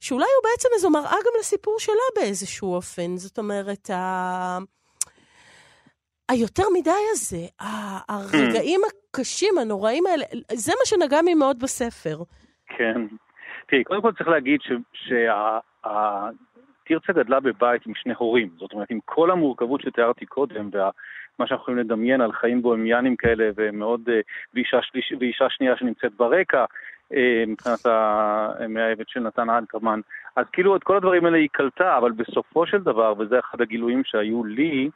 שאולי הוא בעצם איזו מראה גם לסיפור שלה באיזשהו אופן. זאת אומרת, ה... היותר מדי הזה, הרגעים הקשים, הנוראים האלה, זה מה שנגע לי מאוד בספר. כן. תראי, קודם כל צריך להגיד שתרצה גדלה בבית עם שני הורים. זאת אומרת, עם כל המורכבות שתיארתי קודם, ומה שאנחנו יכולים לדמיין על חיים בוהמיאנים כאלה, ומאוד, אה, ואישה, שליש, ואישה שנייה שנמצאת ברקע, אה, מבחינת המאהבת של נתן אלתרמן. אז כאילו את כל הדברים האלה היא קלטה, אבל בסופו של דבר, וזה אחד הגילויים שהיו לי,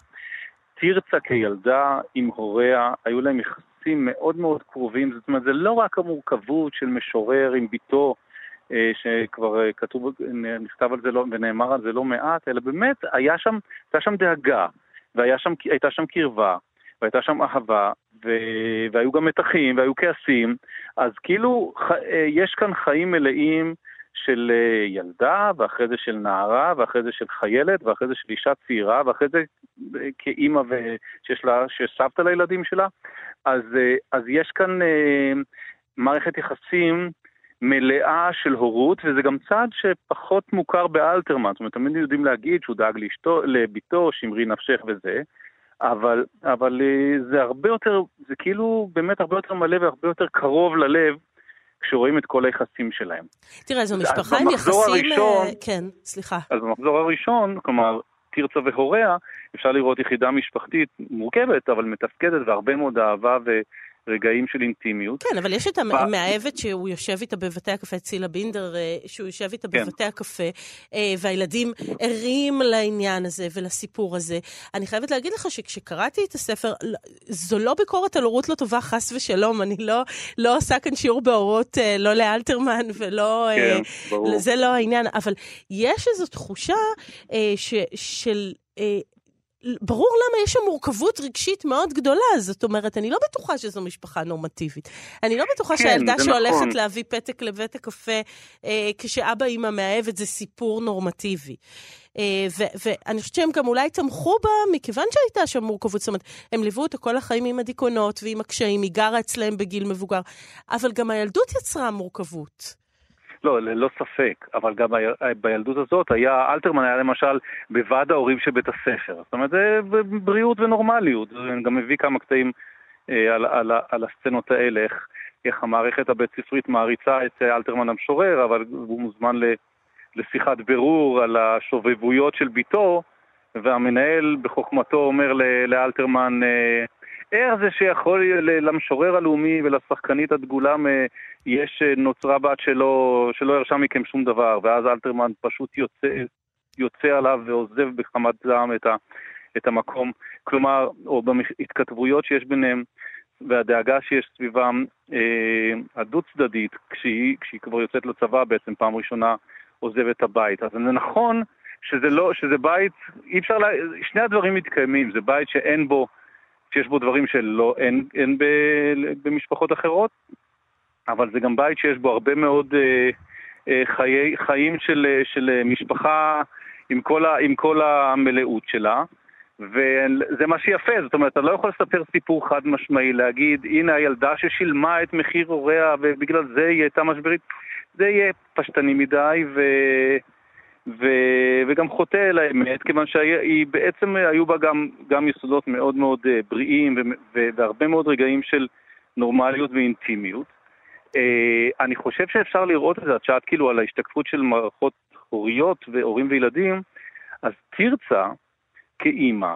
תרצה כילדה עם הוריה, היו להם יחסים מאוד מאוד קרובים, זאת אומרת, זה לא רק המורכבות של משורר עם בתו, אה, שכבר אה, כתוב, נכתב על זה לא, ונאמר על זה לא מעט, אלא באמת היה שם, הייתה שם דאגה, והייתה שם קרבה, והייתה שם אהבה, ו... והיו גם מתחים, והיו כעסים, אז כאילו. אה, יש כאן חיים מלאים של ילדה, ואחרי זה של נערה, ואחרי זה של חיילת, ואחרי זה של אישה צעירה, ואחרי זה כאימא שיש לה, שיש סבתא לילדים שלה. אז, אז יש כאן מערכת יחסים מלאה של הורות, וזה גם צעד שפחות מוכר באלתרמן. זאת אומרת, תמיד יודעים להגיד שהוא דאג לאשתו, לביתו, שמרי נפשך וזה, אבל, אבל אה, זה הרבה יותר, זה כאילו באמת הרבה יותר מלא והרבה יותר קרוב ללב. כשרואים את כל היחסים שלהם. תראה, זו משפחה עם יחסים... הראשון, כן, סליחה. אז במחזור הראשון, כלומר, תרצה והוריה, אפשר לראות יחידה משפחתית מורכבת, אבל מתפקדת, והרבה מאוד אהבה ו... רגעים של אינטימיות. כן, אבל יש את המאהבת שהוא יושב איתה בבתי הקפה, צילה בינדר, אה, שהוא יושב איתה כן. בבתי הקפה, אה, והילדים ערים לעניין הזה ולסיפור הזה. אני חייבת להגיד לך שכשקראתי את הספר, זו לא ביקורת על הורות לא טובה, חס ושלום, אני לא, לא עושה כאן שיעור בהורות, אה, לא לאלתרמן ולא... כן, ברור. זה לא העניין, אבל יש איזו תחושה ש, של... ברור למה יש שם מורכבות רגשית מאוד גדולה, זאת אומרת, אני לא בטוחה שזו משפחה נורמטיבית. אני לא בטוחה כן, שהילדה שהולכת נכון. להביא פתק לבית הקפה אה, כשאבא אימא מאהבת זה סיפור נורמטיבי. אה, ואני חושבת שהם גם אולי תמכו בה מכיוון שהייתה שם מורכבות. זאת אומרת, הם ליוו אותה כל החיים עם הדיכאונות ועם הקשיים, היא גרה אצלם בגיל מבוגר, אבל גם הילדות יצרה מורכבות. לא, ללא ספק, אבל גם בילדות הזאת היה, אלתרמן היה למשל בוועד ההורים של בית הספר. זאת אומרת, זה בריאות ונורמליות. אני גם מביא כמה קטעים אה, על, על, על הסצנות האלה, איך, איך המערכת הבית ספרית מעריצה את אלתרמן המשורר, אבל הוא מוזמן ל, לשיחת בירור על השובבויות של ביתו, והמנהל בחוכמתו אומר לאלתרמן, אה, איך זה שיכול למשורר הלאומי ולשחקנית הדגולה יש אה, נוצרה בת שלא, שלא ירשה מכם שום דבר, ואז אלתרמן פשוט יוצא, יוצא עליו ועוזב בחמת זעם את, ה, את המקום. כלומר, או בהתכתבויות שיש ביניהם והדאגה שיש סביבם, אה, הדו-צדדית, כשהיא, כשהיא כבר יוצאת לצבא בעצם פעם ראשונה עוזבת את הבית. אז זה נכון שזה לא, שזה בית, אי אפשר, לה, שני הדברים מתקיימים, זה בית שאין בו, שיש בו דברים שלא, אין, אין ב, במשפחות אחרות, אבל זה גם בית שיש בו הרבה מאוד אה, אה, חיי, חיים של, אה, של משפחה עם כל, ה, עם כל המלאות שלה. וזה מה שיפה, זאת אומרת, אתה לא יכול לספר סיפור חד משמעי, להגיד, הנה הילדה ששילמה את מחיר הוריה ובגלל זה היא הייתה משברית, זה יהיה פשטני מדי ו... ו... וגם חוטא אל האמת, כיוון שבעצם היו בה גם, גם יסודות מאוד מאוד בריאים ו... והרבה מאוד רגעים של נורמליות ואינטימיות. Uh, אני חושב שאפשר לראות את זה, את שאלת כאילו על ההשתקפות של מערכות הוריות והורים וילדים, אז תרצה כאימא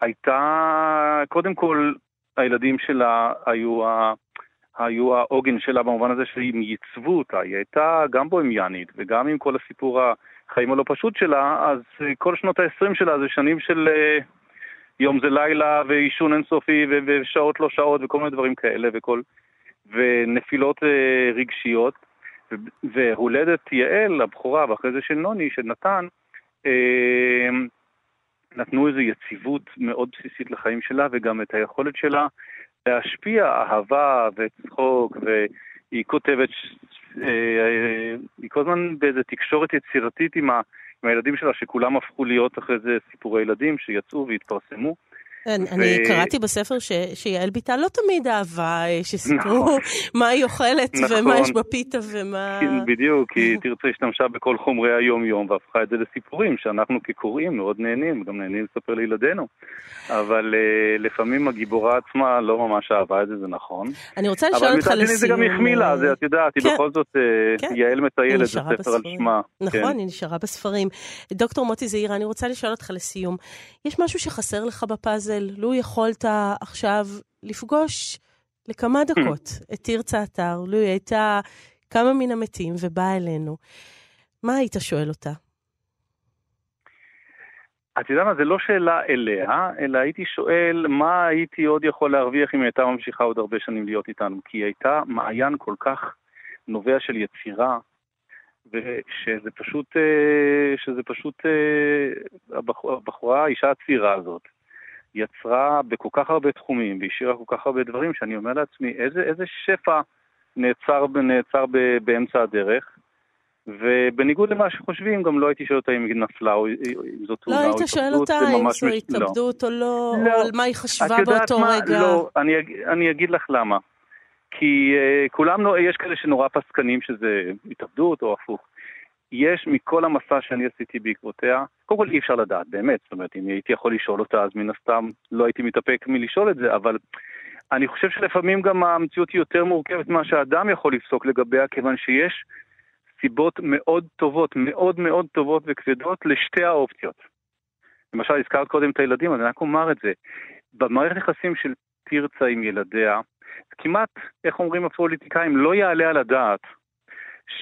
הייתה, קודם כל, הילדים שלה היו, ה, היו העוגן שלה במובן הזה שהם ייצבו אותה, היא הייתה גם בוהמיאנית וגם עם כל הסיפור החיים הלא פשוט שלה, אז כל שנות ה-20 שלה זה שנים של uh, יום זה לילה ועישון אינסופי ושעות לא שעות וכל מיני דברים כאלה וכל... ונפילות רגשיות. והולדת יעל, הבכורה, ואחרי זה של נוני, של נתן, נתנו איזו יציבות מאוד בסיסית לחיים שלה, וגם את היכולת שלה להשפיע אהבה וצחוק, והיא כותבת, אה, היא כל הזמן באיזו תקשורת יצירתית עם, ה, עם הילדים שלה, שכולם הפכו להיות אחרי זה סיפורי ילדים שיצאו והתפרסמו. אני, ו... אני קראתי בספר ש, שיעל ביטה לא תמיד אהבה אה, שסיפרו נכון. מה היא אוכלת נכון. ומה יש בפיתה ומה... כן, בדיוק, כי תרצה השתמשה בכל חומרי היום-יום והפכה את זה לסיפורים שאנחנו כקוראים מאוד נהנים, גם נהנים לספר לילדינו. אבל uh, לפעמים הגיבורה עצמה לא ממש אהבה את זה, זה נכון. אני רוצה לשאול אותך לסיום... אבל מצד שני זה גם החמיא לה, זה את יודעת, היא כן. בכל זאת, כן. יעל מטיילת, זה ספר על שמה. נכון, כן. היא נשארה בספרים. דוקטור מוטי זעירה, אני רוצה לשאול אותך לסיום, יש משהו שחסר לך בפאזל? פאזל, לו יכולת עכשיו לפגוש לכמה דקות את תרצה אתר, לו היא הייתה כמה מן המתים ובאה אלינו, מה היית שואל אותה? את יודעת מה, זה לא שאלה אליה, אלא הייתי שואל מה הייתי עוד יכול להרוויח אם היא הייתה ממשיכה עוד הרבה שנים להיות איתנו, כי היא הייתה מעיין כל כך נובע של יצירה, ושזה פשוט, אה, שזה פשוט, אה, הבחורה, האישה הצעירה הזאת, יצרה בכל כך הרבה תחומים והשאירה כל כך הרבה דברים, שאני אומר לעצמי, איזה, איזה שפע נעצר, נעצר באמצע הדרך. ובניגוד למה שחושבים, גם לא הייתי שואל אותה אם היא נפלה או אם זאת תאונה לא או התאבדות. לא היית שואל אותה אם זו התאבדות לא. או לא, לא, או על מה היא חשבה באותו מה? רגע. לא, אני, אני אגיד לך למה. כי uh, כולם, יש כאלה שנורא פסקנים שזה התאבדות או הפוך. יש מכל המסע שאני עשיתי בעקבותיה, קודם כל אי אפשר לדעת, באמת, זאת אומרת, אם הייתי יכול לשאול אותה, אז מן הסתם לא הייתי מתאפק מלשאול את זה, אבל אני חושב שלפעמים גם המציאות היא יותר מורכבת ממה שאדם יכול לפסוק לגביה, כיוון שיש סיבות מאוד טובות, מאוד מאוד טובות וכבדות לשתי האופציות. למשל, הזכרת קודם את הילדים, אז אני רק אומר את זה. במערכת יחסים של תרצה עם ילדיה, כמעט, איך אומרים הפוליטיקאים, לא יעלה על הדעת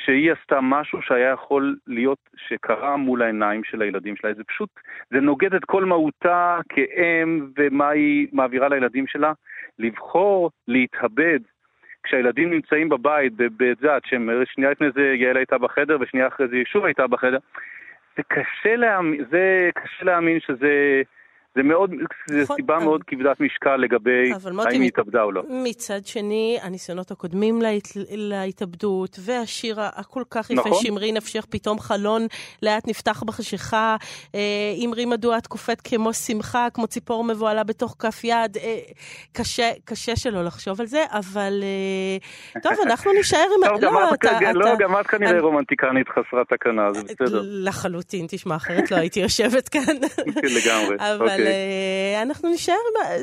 שהיא עשתה משהו שהיה יכול להיות, שקרה מול העיניים של הילדים שלה. זה פשוט, זה נוגד את כל מהותה כאם ומה היא מעבירה לילדים שלה. לבחור להתאבד כשהילדים נמצאים בבית, בזאת, שנייה לפני זה יעל הייתה בחדר ושנייה אחרי זה היא שוב הייתה בחדר, זה קשה להאמין, זה קשה להאמין שזה... זה מאוד, זו נכון, סיבה אבל... מאוד כבדת משקל לגבי האם היא התאבדה או לא. מצד שני, הניסיונות הקודמים להת... להתאבדות, והשיר הכל כך יפה, נכון. שמרי נפשך, פתאום חלון לאט נפתח בחשיכה, אה, אמרי מדוע את קופאת כמו שמחה, כמו ציפור מבוהלה בתוך כף יד. אה, קשה, קשה שלא לחשוב על זה, אבל אה, טוב, אנחנו נישאר עם... טוב, לא, אתה, אתה... לא, גם את כנראה אני... רומנטיקנית חסרת תקנה, זה בסדר. לחלוטין, תשמע, אחרת לא הייתי יושבת כאן. לגמרי, אבל. אבל uh, אנחנו נישאר,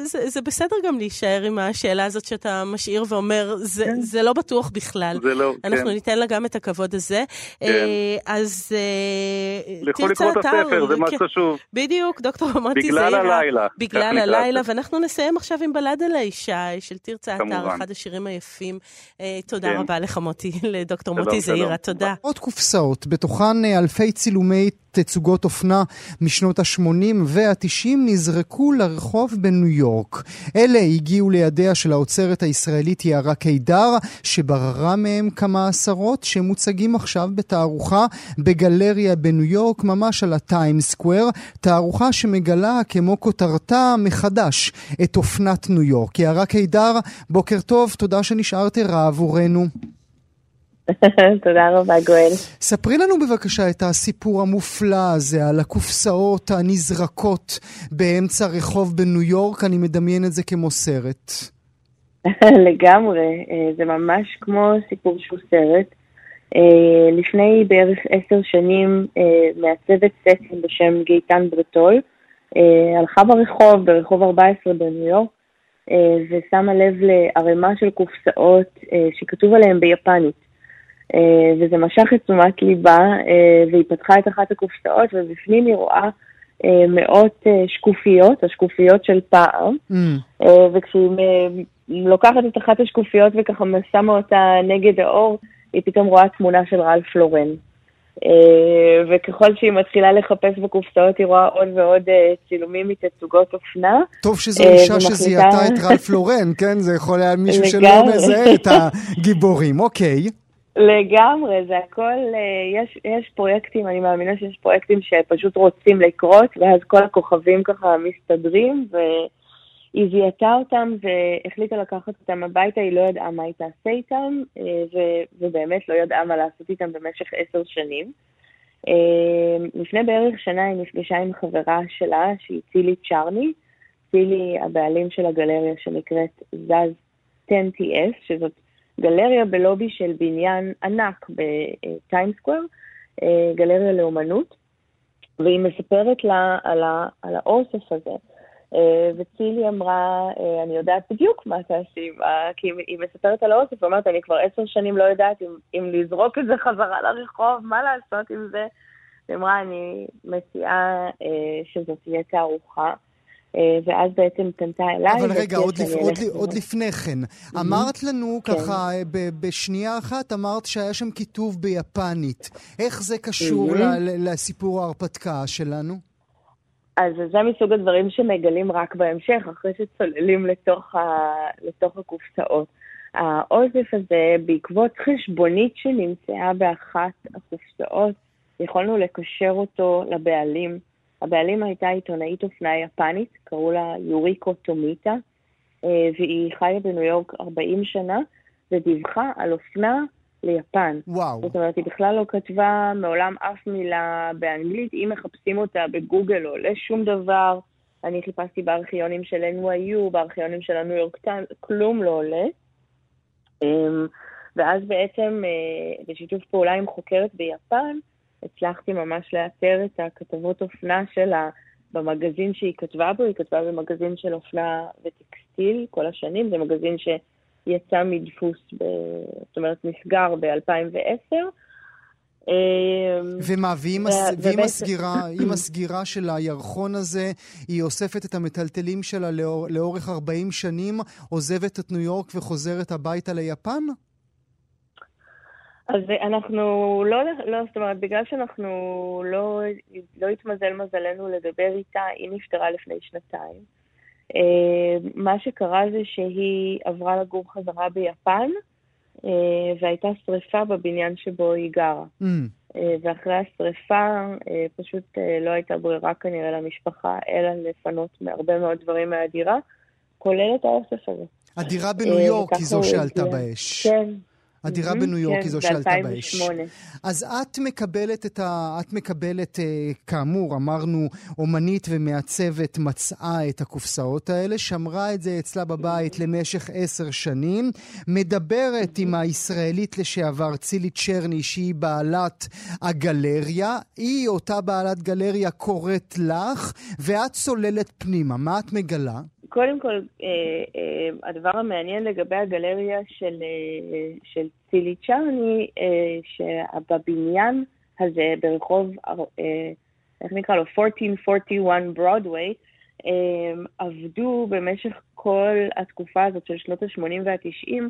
זה, זה בסדר גם להישאר עם השאלה הזאת שאתה משאיר ואומר, זה, כן. זה לא בטוח בכלל. זה לא, אנחנו כן. ניתן לה גם את הכבוד הזה. כן. Uh, אז uh, לכו לקרוא את הספר, זה מה שחשוב. בדיוק, דוקטור אמרתי זעירה. בגלל הלילה. בגלל הלילה, ואנחנו נסיים עכשיו עם בלד על האישה של תרצה אתר, אחד השירים היפים. Uh, תודה כן. רבה לך מוטי, לדוקטור מוטי זעירה, תודה. עוד קופסאות, בתוכן אלפי צילומי תצוגות אופנה משנות ה-80 וה-90 נזרקו לרחוב בניו יורק. אלה הגיעו לידיה של האוצרת הישראלית יערה קידר, שבררה מהם כמה עשרות שמוצגים עכשיו בתערוכה בגלריה בניו יורק, ממש על הטיים סקוואר, תערוכה שמגלה כמו כותרתה מחדש את אופנת ניו יורק. יערה קידר, בוקר טוב, תודה שנשארת ערה עבורנו. תודה רבה, גואל. ספרי לנו בבקשה את הסיפור המופלא הזה על הקופסאות הנזרקות באמצע רחוב בניו יורק, אני מדמיין את זה כמו סרט. לגמרי, אה, זה ממש כמו סיפור שהוא סרט. אה, לפני בערך עשר שנים אה, מעצבת סטים בשם גייטן ברטול הלכה ברחוב, ברחוב 14 בניו יורק, ושמה לב לערימה של קופסאות שכתוב עליהן ביפנית. אה, וזה משך את תשומת ליבה, אה, והיא פתחה את אחת הקופסאות, ובפנים היא רואה אה, מאות שקופיות, השקופיות של פעם, mm. וכשהיא לוקחת את אחת השקופיות וככה שמה אותה נגד האור, היא פתאום רואה תמונה של רלף לורן. אה, וככל שהיא מתחילה לחפש בקופסאות, היא רואה עוד ועוד צילומים מתצוגות אופנה. טוב שזו אישה. שזיהתה את רלף לורן, כן? זה יכול היה מישהו שלא מזהה את הגיבורים, אוקיי. לגמרי, זה הכל, יש, יש פרויקטים, אני מאמינה שיש פרויקטים שפשוט רוצים לקרות, ואז כל הכוכבים ככה מסתדרים, ו... היא זיהתה אותם והחליטה לקחת אותם הביתה, היא לא ידעה מה היא תעשה איתם, אה, ו- ובאמת לא ידעה מה לעשות איתם במשך עשר שנים. אה, לפני בערך שנה היא נפגשה עם חברה שלה, שהיא צילי צ'רני. צילי הבעלים של הגלריה שנקראת זז 10TS, שזאת גלריה בלובי של בניין ענק בטיימסקוור, אה, גלריה לאומנות, והיא מספרת לה על, ה- על האוסף הזה. אה, וצילי אמרה, אה, אני יודעת בדיוק מה תעשי, כי היא מספרת על האוסף, ואומרת, אני כבר עשר שנים לא יודעת אם, אם לזרוק את זה חזרה לרחוב, מה לעשות עם זה. היא אמרה, אני מציעה שזאת תהיה תערוכה. ואז בעצם פנתה אליי. אבל רגע, עוד, לפ... עוד, עוד לפני כן, אמרת לנו כן. ככה, בשנייה אחת אמרת שהיה שם כיתוב ביפנית. איך זה קשור לסיפור ההרפתקה שלנו? אז זה מסוג הדברים שמגלים רק בהמשך, אחרי שצוללים לתוך, ה... לתוך הקופסאות. האוסף הזה, בעקבות חשבונית שנמצאה באחת הקופסאות, יכולנו לקשר אותו לבעלים. הבעלים הייתה עיתונאית אופנה יפנית, קראו לה יוריקו טומיטה, אה, והיא חיה בניו יורק 40 שנה, ודיווחה על אופנה ליפן. וואו. זאת אומרת, היא בכלל לא כתבה מעולם אף מילה באנגלית. אם מחפשים אותה בגוגל לא עולה שום דבר. אני חיפשתי בארכיונים של NYU, בארכיונים של הניו יורק טיים, כלום לא עולה. אמ, ואז בעצם, אה, בשיתוף פעולה עם חוקרת ביפן, הצלחתי ממש לאתר את הכתבות אופנה שלה במגזין שהיא כתבה בו, היא כתבה במגזין של אופנה וטקסטיל כל השנים, זה מגזין ש... יצא מדפוס, ב... זאת אומרת, נסגר ב-2010. אמ, ומה, ועם, הס... ועם, הסגירה, עם הסגירה של הירחון הזה, היא אוספת את המטלטלים שלה לאור... לאורך 40 שנים, עוזבת את ניו יורק וחוזרת הביתה ליפן? אז אנחנו לא, לא, זאת אומרת, בגלל שאנחנו לא, לא התמזל מזלנו לדבר איתה, היא נפטרה לפני שנתיים. אה, מה שקרה זה שהיא עברה לגור חזרה ביפן, אה, והייתה שריפה בבניין שבו היא גרה. Mm. אה, ואחרי השריפה פשוט לא הייתה ברירה כנראה למשפחה, אלא לפנות מהרבה מאוד דברים מהדירה, כולל את האוסף הזה. הדירה בניו יורק היא זו שעלתה באש. כן, הדירה בניו יורק כן, היא זו שעלתה באש. אז את מקבלת את ה... את מקבלת, אה, כאמור, אמרנו, אומנית ומעצבת מצאה את הקופסאות האלה, שמרה את זה אצלה בבית למשך עשר שנים, מדברת עם הישראלית לשעבר צילי צ'רני, שהיא בעלת הגלריה, היא, אותה בעלת גלריה, קוראת לך, ואת צוללת פנימה. מה את מגלה? קודם כל, אה, אה, הדבר המעניין לגבי הגלריה של, אה, של צילי צ'רני, שבבניין הזה, ברחוב, איך נקרא לו? 1441 ברודוויי, עבדו במשך כל התקופה הזאת של שנות ה-80 וה-90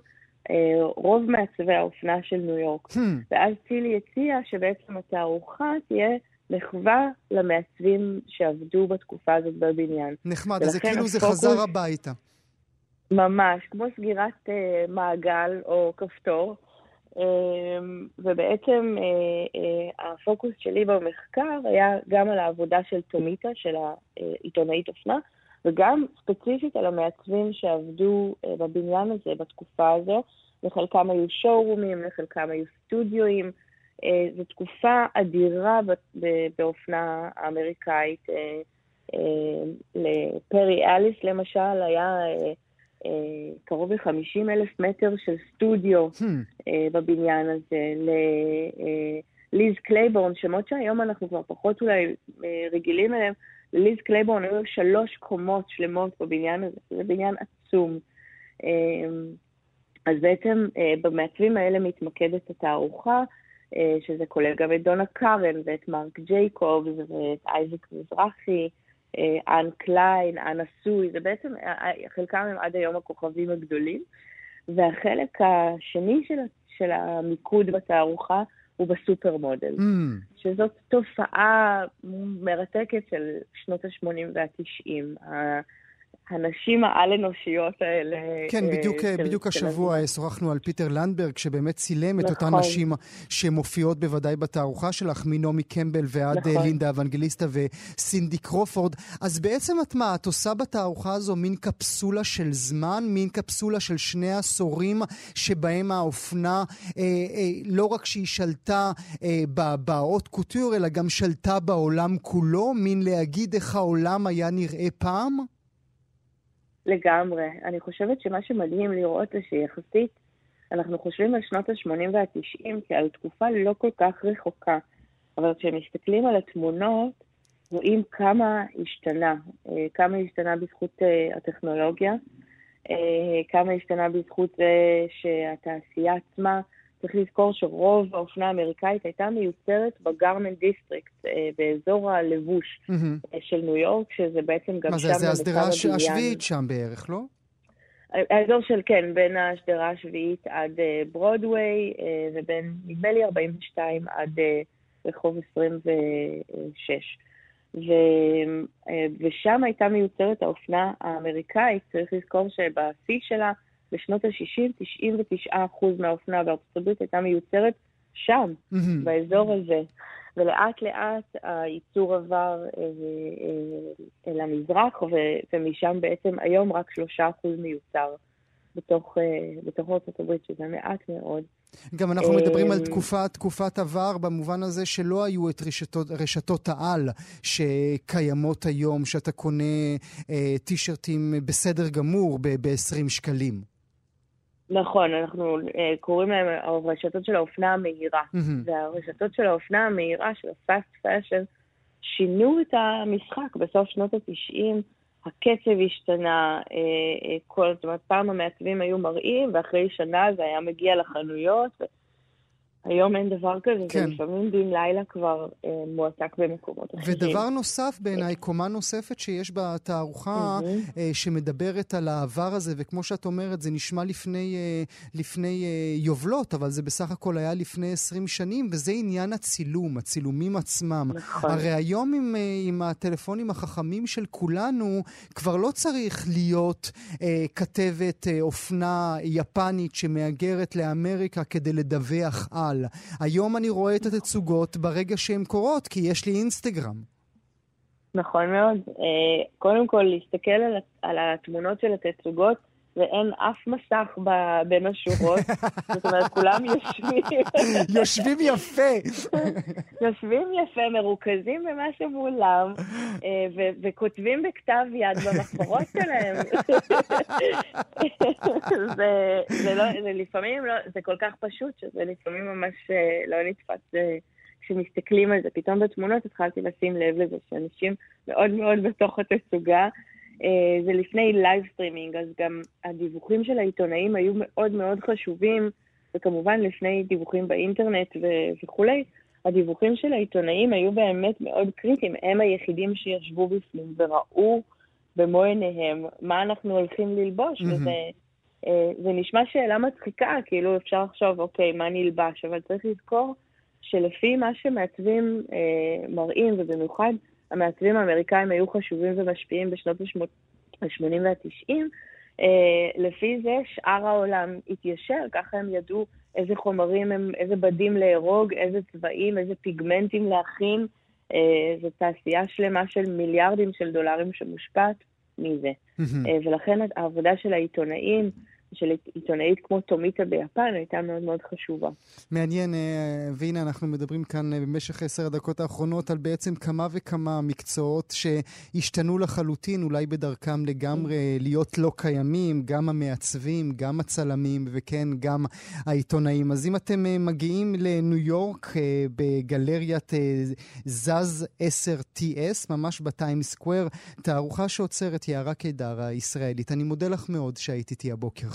רוב מעצבי האופנה של ניו יורק. Hmm. ואז צילי הציע שבעצם התערוכה תהיה מחווה למעצבים שעבדו בתקופה הזאת בבניין. נחמד, אז זה כאילו. זה חזר הביתה. ממש, כמו סגירת uh, מעגל או כפתור. Uh, ובעצם uh, uh, הפוקוס שלי במחקר היה גם על העבודה של תומיטה, של העיתונאית אופנה, וגם ספציפית על המעצבים שעבדו uh, בבניין הזה בתקופה הזו. לחלקם היו שואו-רומים, לחלקם היו סטודיואים. אה, זו תקופה אדירה באופנה האמריקאית. אה, אה, לפרי אליס למשל היה קרוב ל-50 אלף מטר של סטודיו hmm. בבניין הזה. לליז קלייבורן, שמות שהיום אנחנו כבר פחות אולי רגילים אליהם, לליז קלייבורן היו שלוש קומות שלמות בבניין הזה, זה בניין עצום. אז בעצם במעצבים האלה מתמקדת התערוכה. אה, שזה כולל גם את דונה קארן ואת מרק ג'ייקובס ואת אייזק מזרחי, אה, אן קליין, אנה סוי, זה בעצם, אה, חלקם הם עד היום הכוכבים הגדולים. והחלק השני של, של המיקוד בתערוכה הוא בסופר מודל, mm. שזאת תופעה מרתקת של שנות ה-80 וה-90. הנשים העל-אנושיות האלה. כן, אה, בדיוק, של, בדיוק של השבוע של... שוחחנו על פיטר לנדברג, שבאמת צילם נכון. את אותן נשים שמופיעות בוודאי בתערוכה שלך, מנעמי קמבל ועד נכון. לינדה אבנגליסטה וסינדי קרופורד. אז בעצם את מה, את עושה בתערוכה הזו מין קפסולה של זמן, מין קפסולה של שני עשורים, שבהם האופנה, אה, אה, לא רק שהיא שלטה אה, באות קוטור, אלא גם שלטה בעולם כולו, מין להגיד איך העולם היה נראה פעם? לגמרי. אני חושבת שמה שמדהים לראות זה שיחסית אנחנו חושבים על שנות ה-80 וה-90 כעל תקופה לא כל כך רחוקה, אבל כשמסתכלים על התמונות, רואים כמה השתנה, אה, כמה השתנה בזכות אה, הטכנולוגיה, אה, כמה השתנה בזכות זה שהתעשייה עצמה צריך לזכור שרוב האופנה האמריקאית הייתה מיוצרת ב Garment District, אה, באזור הלבוש mm-hmm. של ניו יורק, שזה בעצם גם מה שם... מה זה, זה השדרה השביעית שם בערך, לא? האזור של, כן, בין השדרה השביעית עד אה, ברודוויי, ובין, נדמה לי, 42 עד רחוב 26. ו, ושם הייתה מיוצרת האופנה האמריקאית, צריך לזכור שבשיא שלה, בשנות ה-60, 99% מהאופנה בארצות הברית הייתה מיוצרת שם, mm-hmm. באזור הזה. ולאט לאט הייצור עבר אה, אה, אל המזרח, ומשם בעצם היום רק 3% מיוצר בתוך, אה, בתוך ארצות הברית, שזה מעט מאוד. גם אנחנו מדברים על תקופה, תקופת עבר במובן הזה שלא היו את רשתות, רשתות העל שקיימות היום, שאתה קונה אה, טישרטים בסדר גמור ב-20 שקלים. נכון, אנחנו uh, קוראים להם הרשתות של האופנה המהירה. Mm-hmm. והרשתות של האופנה המהירה, של ה-fast fashion, שינו את המשחק בסוף שנות ה-90. הקצב השתנה, uh, uh, כל, זאת אומרת, פעם המעצבים היו מראים, ואחרי שנה זה היה מגיע לחנויות. היום אין דבר כזה, כן. ולפעמים בן לילה כבר אה, מועסק במקומות אחרים. ודבר נוסף בעיניי, קומה נוספת שיש בתערוכה, mm-hmm. אה, שמדברת על העבר הזה, וכמו שאת אומרת, זה נשמע לפני, אה, לפני אה, יובלות, אבל זה בסך הכל היה לפני 20 שנים, וזה עניין הצילום, הצילומים עצמם. נכון. הרי היום עם, אה, עם הטלפונים החכמים של כולנו, כבר לא צריך להיות אה, כתבת אה, אופנה יפנית שמהגרת לאמריקה כדי לדווח על. אבל היום אני רואה את התצוגות ברגע שהן קורות, כי יש לי אינסטגרם. נכון מאוד. אה, קודם כל, להסתכל על התמונות של התצוגות ואין אף מסך ב- בין השורות. זאת אומרת, כולם יושבים... יושבים יפה. יושבים יפה, מרוכזים במה שמולם, אה, ו- וכותבים בכתב יד במחברות שלהם. זה, זה, לא, זה לפעמים לא, זה כל כך פשוט, שזה לפעמים ממש אה, לא נתפס. אה, כשמסתכלים על זה, פתאום בתמונות התחלתי לשים לב לזה שאנשים מאוד מאוד בתוך התצוגה, אה, זה לפני live streaming, אז גם הדיווחים של העיתונאים היו מאוד מאוד חשובים, וכמובן לפני דיווחים באינטרנט ו- וכולי, הדיווחים של העיתונאים היו באמת מאוד קריטיים. הם היחידים שישבו בפנים וראו במו עיניהם מה אנחנו הולכים ללבוש, mm-hmm. וזה אה, זה נשמע שאלה מצחיקה, כאילו אפשר לחשוב, אוקיי, מה נלבש, אבל צריך לזכור שלפי מה שמעצבים אה, מראים, ובמיוחד המעצבים האמריקאים היו חשובים ומשפיעים בשנות ה-80 וה-90, אה, לפי זה שאר העולם התיישר, ככה הם ידעו איזה חומרים, הם, איזה בדים להרוג, איזה צבעים, איזה פיגמנטים להכין. אה, זו תעשייה שלמה של מיליארדים של דולרים שמושפעת מזה. אה, ולכן העבודה של העיתונאים, של עיתונאית כמו טומיטה ביפן הייתה מאוד מאוד חשובה. מעניין, אה, והנה אנחנו מדברים כאן אה, במשך עשר הדקות האחרונות על בעצם כמה וכמה מקצועות שהשתנו לחלוטין, אולי בדרכם לגמרי להיות לא קיימים, גם המעצבים, גם הצלמים וכן, גם העיתונאים. אז אם אתם אה, מגיעים לניו יורק בגלריית זז 10TS, ממש בטיים סקוואר, תערוכה שעוצרת יערה קידר הישראלית. אני מודה לך מאוד שהיית איתי הבוקר.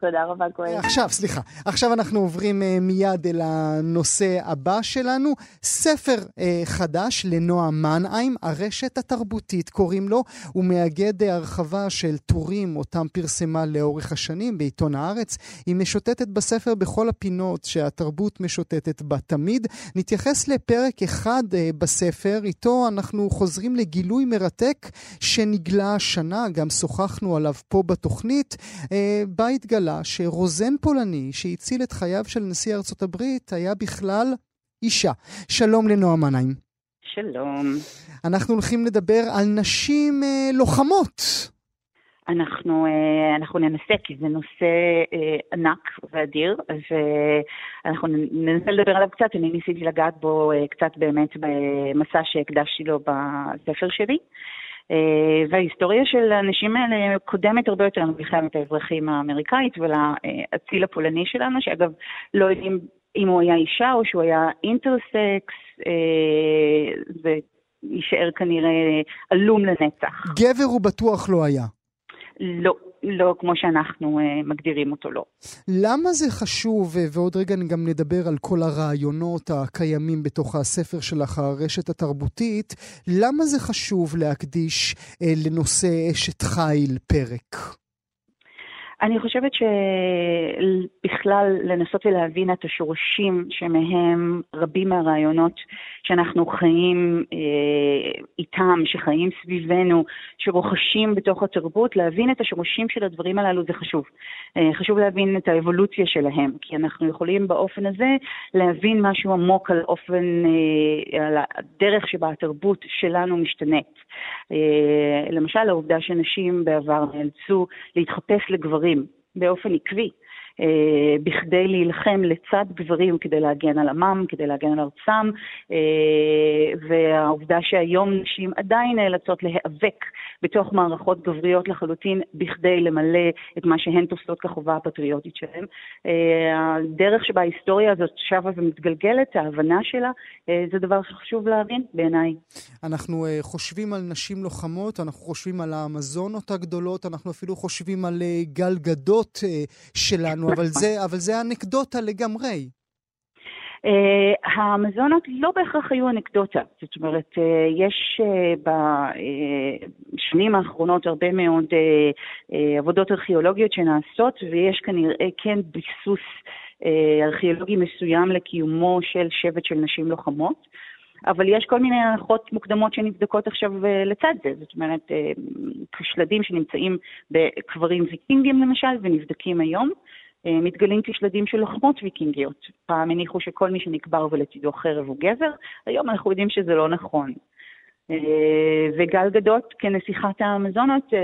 תודה רבה, כהן. עכשיו, סליחה. עכשיו אנחנו עוברים uh, מיד אל הנושא הבא שלנו. ספר uh, חדש לנועה מנהיים, הרשת התרבותית קוראים לו. הוא מאגד uh, הרחבה של טורים אותם פרסמה לאורך השנים בעיתון הארץ. היא משוטטת בספר בכל הפינות שהתרבות משוטטת בה תמיד. נתייחס לפרק אחד uh, בספר, איתו אנחנו חוזרים לגילוי מרתק שנגלה השנה, גם שוחחנו עליו פה בתוכנית, uh, בה התגלה לה שרוזן פולני, שהציל את חייו של נשיא ארצות הברית, היה בכלל אישה. שלום לנועה מנהיים. שלום. אנחנו הולכים לדבר על נשים אה, לוחמות. אנחנו, אה, אנחנו ננסה, כי זה נושא אה, ענק ואדיר, ואנחנו ננסה לדבר עליו קצת. אני ניסיתי לגעת בו אה, קצת באמת במסע שהקדשתי לו בספר שלי. אה, וההיסטוריה של האנשים האלה קודמת הרבה יותר למלחמת האזרחים האמריקאית ולאציל הפולני שלנו, שאגב, לא יודעים אם הוא היה אישה או שהוא היה אינטרסקס, אה, כנראה עלום לנצח. גבר הוא בטוח לא היה. לא, לא כמו שאנחנו uh, מגדירים אותו, לא. למה זה חשוב, ועוד רגע גם נדבר על כל הרעיונות הקיימים בתוך הספר שלך, הרשת התרבותית, למה זה חשוב להקדיש uh, לנושא אשת חיל פרק? אני חושבת שבכלל לנסות ולהבין את השורשים שמהם רבים מהרעיונות שאנחנו חיים אה, איתם, שחיים סביבנו, שרוכשים בתוך התרבות, להבין את השורשים של הדברים הללו זה חשוב. אה, חשוב להבין את האבולוציה שלהם, כי אנחנו יכולים באופן הזה להבין משהו עמוק על אופן, אה, על הדרך שבה התרבות שלנו משתנית. אה, למשל, העובדה שנשים בעבר נאלצו להתחפש לגברים באופן עקבי. אה, בכדי להילחם לצד גברים כדי להגן על עמם, כדי להגן על ארצם, אה, והעובדה שהיום נשים עדיין נאלצות להיאבק בתוך מערכות גבריות לחלוטין בכדי למלא את מה שהן תופסות כחובה הפטריוטית שלהן. אה, הדרך שבה ההיסטוריה הזאת שבה ומתגלגלת, ההבנה שלה, זה דבר שחשוב להבין בעיניי. אנחנו חושבים על נשים לוחמות, אנחנו חושבים על האמזונות הגדולות, אנחנו אפילו חושבים על גל גדות שלנו. אבל זה, אבל זה אנקדוטה לגמרי. Uh, המזונות לא בהכרח היו אנקדוטה, זאת אומרת, uh, יש uh, בשנים האחרונות הרבה מאוד עבודות ארכיאולוגיות שנעשות, ויש כנראה כן ביסוס ארכיאולוגי מסוים לקיומו של שבט של נשים לוחמות. אבל יש כל מיני הנחות מוקדמות שנבדקות עכשיו לצד זה, זאת אומרת, שלדים שנמצאים בקברים ויקינגים למשל ונבדקים היום, אה, מתגלים כשלדים של לוחמות ויקינגיות. פעם הניחו שכל מי שנקבר ולצידו חרב הוא גבר, היום אנחנו יודעים שזה לא נכון. אה, וגל גדות כנסיכת האמזונות אה,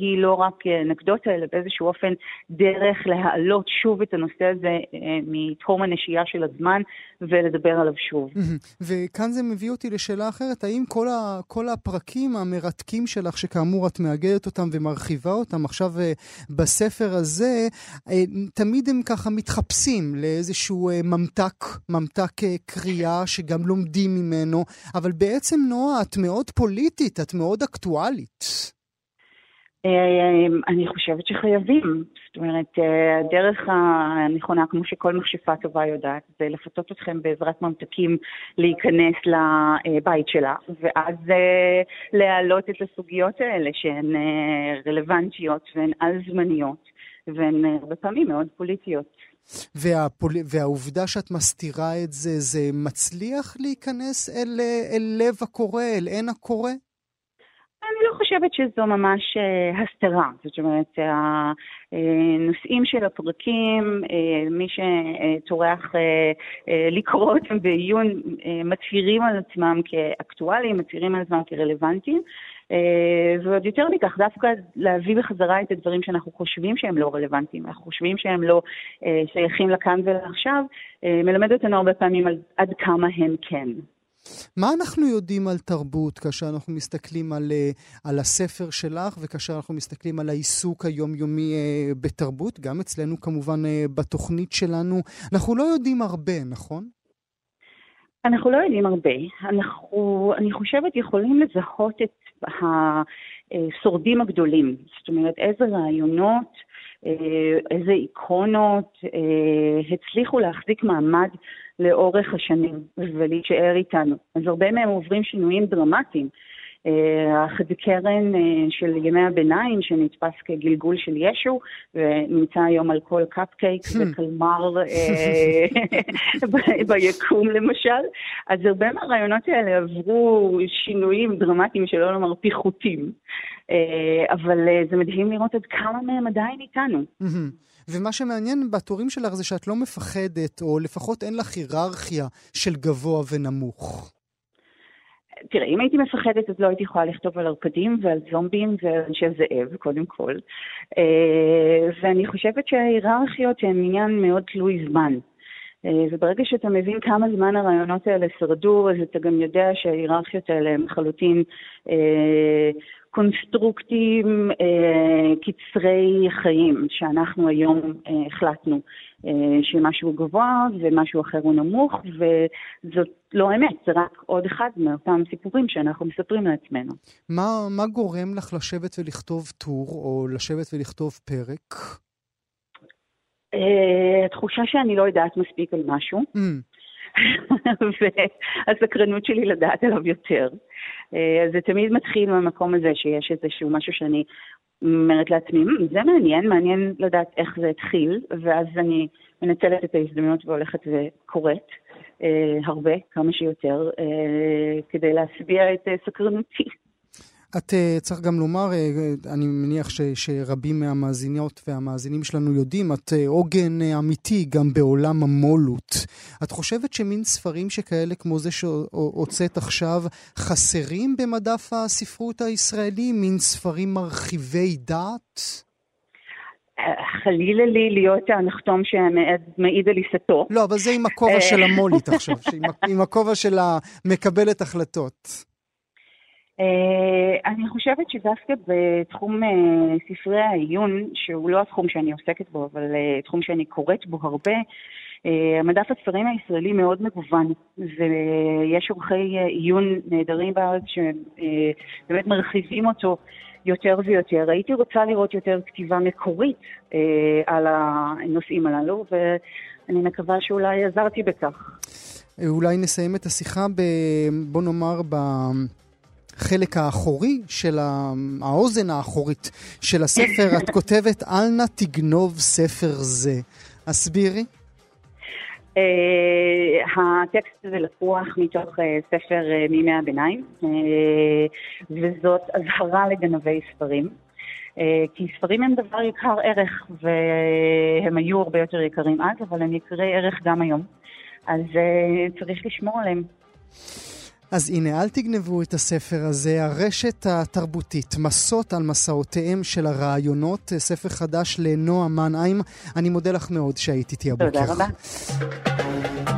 היא לא רק אנקדוטה, אלא באיזשהו אופן דרך להעלות שוב את הנושא הזה אה, מתחום הנשייה של הזמן ולדבר עליו שוב. וכאן זה מביא אותי לשאלה אחרת, האם כל, ה, כל הפרקים המרתקים שלך, שכאמור את מאגדת אותם ומרחיבה אותם עכשיו בספר הזה, תמיד הם ככה מתחפשים לאיזשהו ממתק, ממתק קריאה שגם לומדים ממנו, אבל בעצם נועה, את מאוד פוליטית, את מאוד אקטואלית. אה, אני חושבת שחייבים. זאת אומרת, אה, הדרך הנכונה, כמו שכל מכשפה טובה יודעת, זה לפתות אתכם בעזרת ממתקים להיכנס לבית שלה, ואז אה, להעלות את הסוגיות האלה שהן רלוונטיות והן על-זמניות, והן הרבה פעמים מאוד פוליטיות. והפול... והעובדה שאת מסתירה את זה, זה מצליח להיכנס אל, אל לב הקורא, אל עין הקורא? אני לא חושבת שזו ממש uh, הסתרה. זאת אומרת, הנושאים של הפרקים, uh, מי שטורח לקרוא אותם בעיון, מצהירים על עצמם כאקטואליים, מצהירים על עצמם כרלוונטיים. אה, ועוד יותר מכך, דווקא להביא בחזרה את הדברים שאנחנו חושבים שהם לא רלוונטיים, אנחנו חושבים שהם לא אה, שייכים לכאן ולעכשיו, אה, מלמד אותנו הרבה פעמים על עד כמה הם כן. מה אנחנו יודעים על תרבות כאשר אנחנו מסתכלים על, על הספר שלך וכאשר אנחנו מסתכלים על העיסוק היומיומי בתרבות, גם אצלנו כמובן בתוכנית שלנו? אנחנו לא יודעים הרבה, נכון? אנחנו לא יודעים הרבה. אנחנו, אני חושבת, יכולים לזהות את השורדים הגדולים. זאת אומרת, איזה רעיונות איזה איקונות הצליחו להחזיק מעמד לאורך השנים ולהישאר איתנו. אז הרבה מהם עוברים שינויים דרמטיים. החדקרן של ימי הביניים, שנתפס כגלגול של ישו, ונמצא היום על כל קפקייק וקלמר ביקום למשל. אז הרבה מהרעיונות האלה עברו שינויים דרמטיים, שלא לומר פיחותים. אבל זה מדהים לראות עד כמה מהם עדיין איתנו. ומה שמעניין בתורים שלך זה שאת לא מפחדת, או לפחות אין לך היררכיה של גבוה ונמוך. תראה, אם הייתי מפחדת, אז לא הייתי יכולה לכתוב על ערפדים ועל זומבים ועל אנשי זאב, קודם כל. ואני חושבת שההיררכיות הן עניין מאוד תלוי זמן. וברגע שאתה מבין כמה זמן הרעיונות האלה שרדו, אז אתה גם יודע שההיררכיות האלה הן לחלוטין קונסטרוקטים אה, קצרי חיים, שאנחנו היום אה, החלטנו אה, שמשהו גבוה ומשהו אחר הוא נמוך, וזאת לא אמת, זה רק עוד אחד מאותם סיפורים שאנחנו מספרים לעצמנו. מה, מה גורם לך לשבת ולכתוב טור, או לשבת ולכתוב פרק? Uh, התחושה שאני לא יודעת מספיק על משהו. Mm. והסקרנות שלי לדעת עליו יותר. אה, אז זה תמיד מתחיל מהמקום הזה שיש איזשהו משהו שאני אומרת לעצמי, זה מעניין, מעניין לדעת איך זה התחיל, ואז אני מנצלת את ההזדמנות והולכת וקוראת אה, הרבה, כמה שיותר, אה, כדי להשביע את אה, סקרנותי. את uh, צריך גם לומר, uh, אני מניח ש, שרבים מהמאזיניות והמאזינים שלנו יודעים, את uh, עוגן אמיתי גם בעולם המו"לות. את חושבת שמין ספרים שכאלה כמו זה שהוצאת עכשיו חסרים במדף הספרות הישראלי? מין ספרים מרחיבי דעת? חלילה לי להיות הנחתום שמעיד על עיסתו. לא, אבל זה עם הכובע של המו"לית עכשיו, עם הכובע של המקבלת החלטות. Uh, אני חושבת שדווקא בתחום uh, ספרי העיון, שהוא לא התחום שאני עוסקת בו, אבל uh, תחום שאני קוראת בו הרבה, מדף הספרים הישראלי מאוד מגוון, ויש עורכי עיון נהדרים בארץ שבאמת מרחיבים אותו יותר ויותר. הייתי רוצה לראות יותר כתיבה מקורית על הנושאים הללו, ואני מקווה שאולי עזרתי בכך. אולי נסיים את השיחה ב... בוא נאמר ב... החלק האחורי של האוזן האחורית של הספר, את כותבת, אל נא תגנוב ספר זה. הסבירי. Uh, הטקסט הזה לקוח מתוך uh, ספר uh, מימי הביניים, uh, וזאת אזהרה לגנבי ספרים. Uh, כי ספרים הם דבר יקר ערך, והם היו הרבה יותר יקרים אז, אבל הם יקרי ערך גם היום. אז uh, צריך לשמור עליהם. אז הנה, אל תגנבו את הספר הזה, הרשת התרבותית, מסות על מסעותיהם של הרעיונות, ספר חדש לנועה מנהיים. אני מודה לך מאוד שהיית איתי הבוקר. תודה רבה.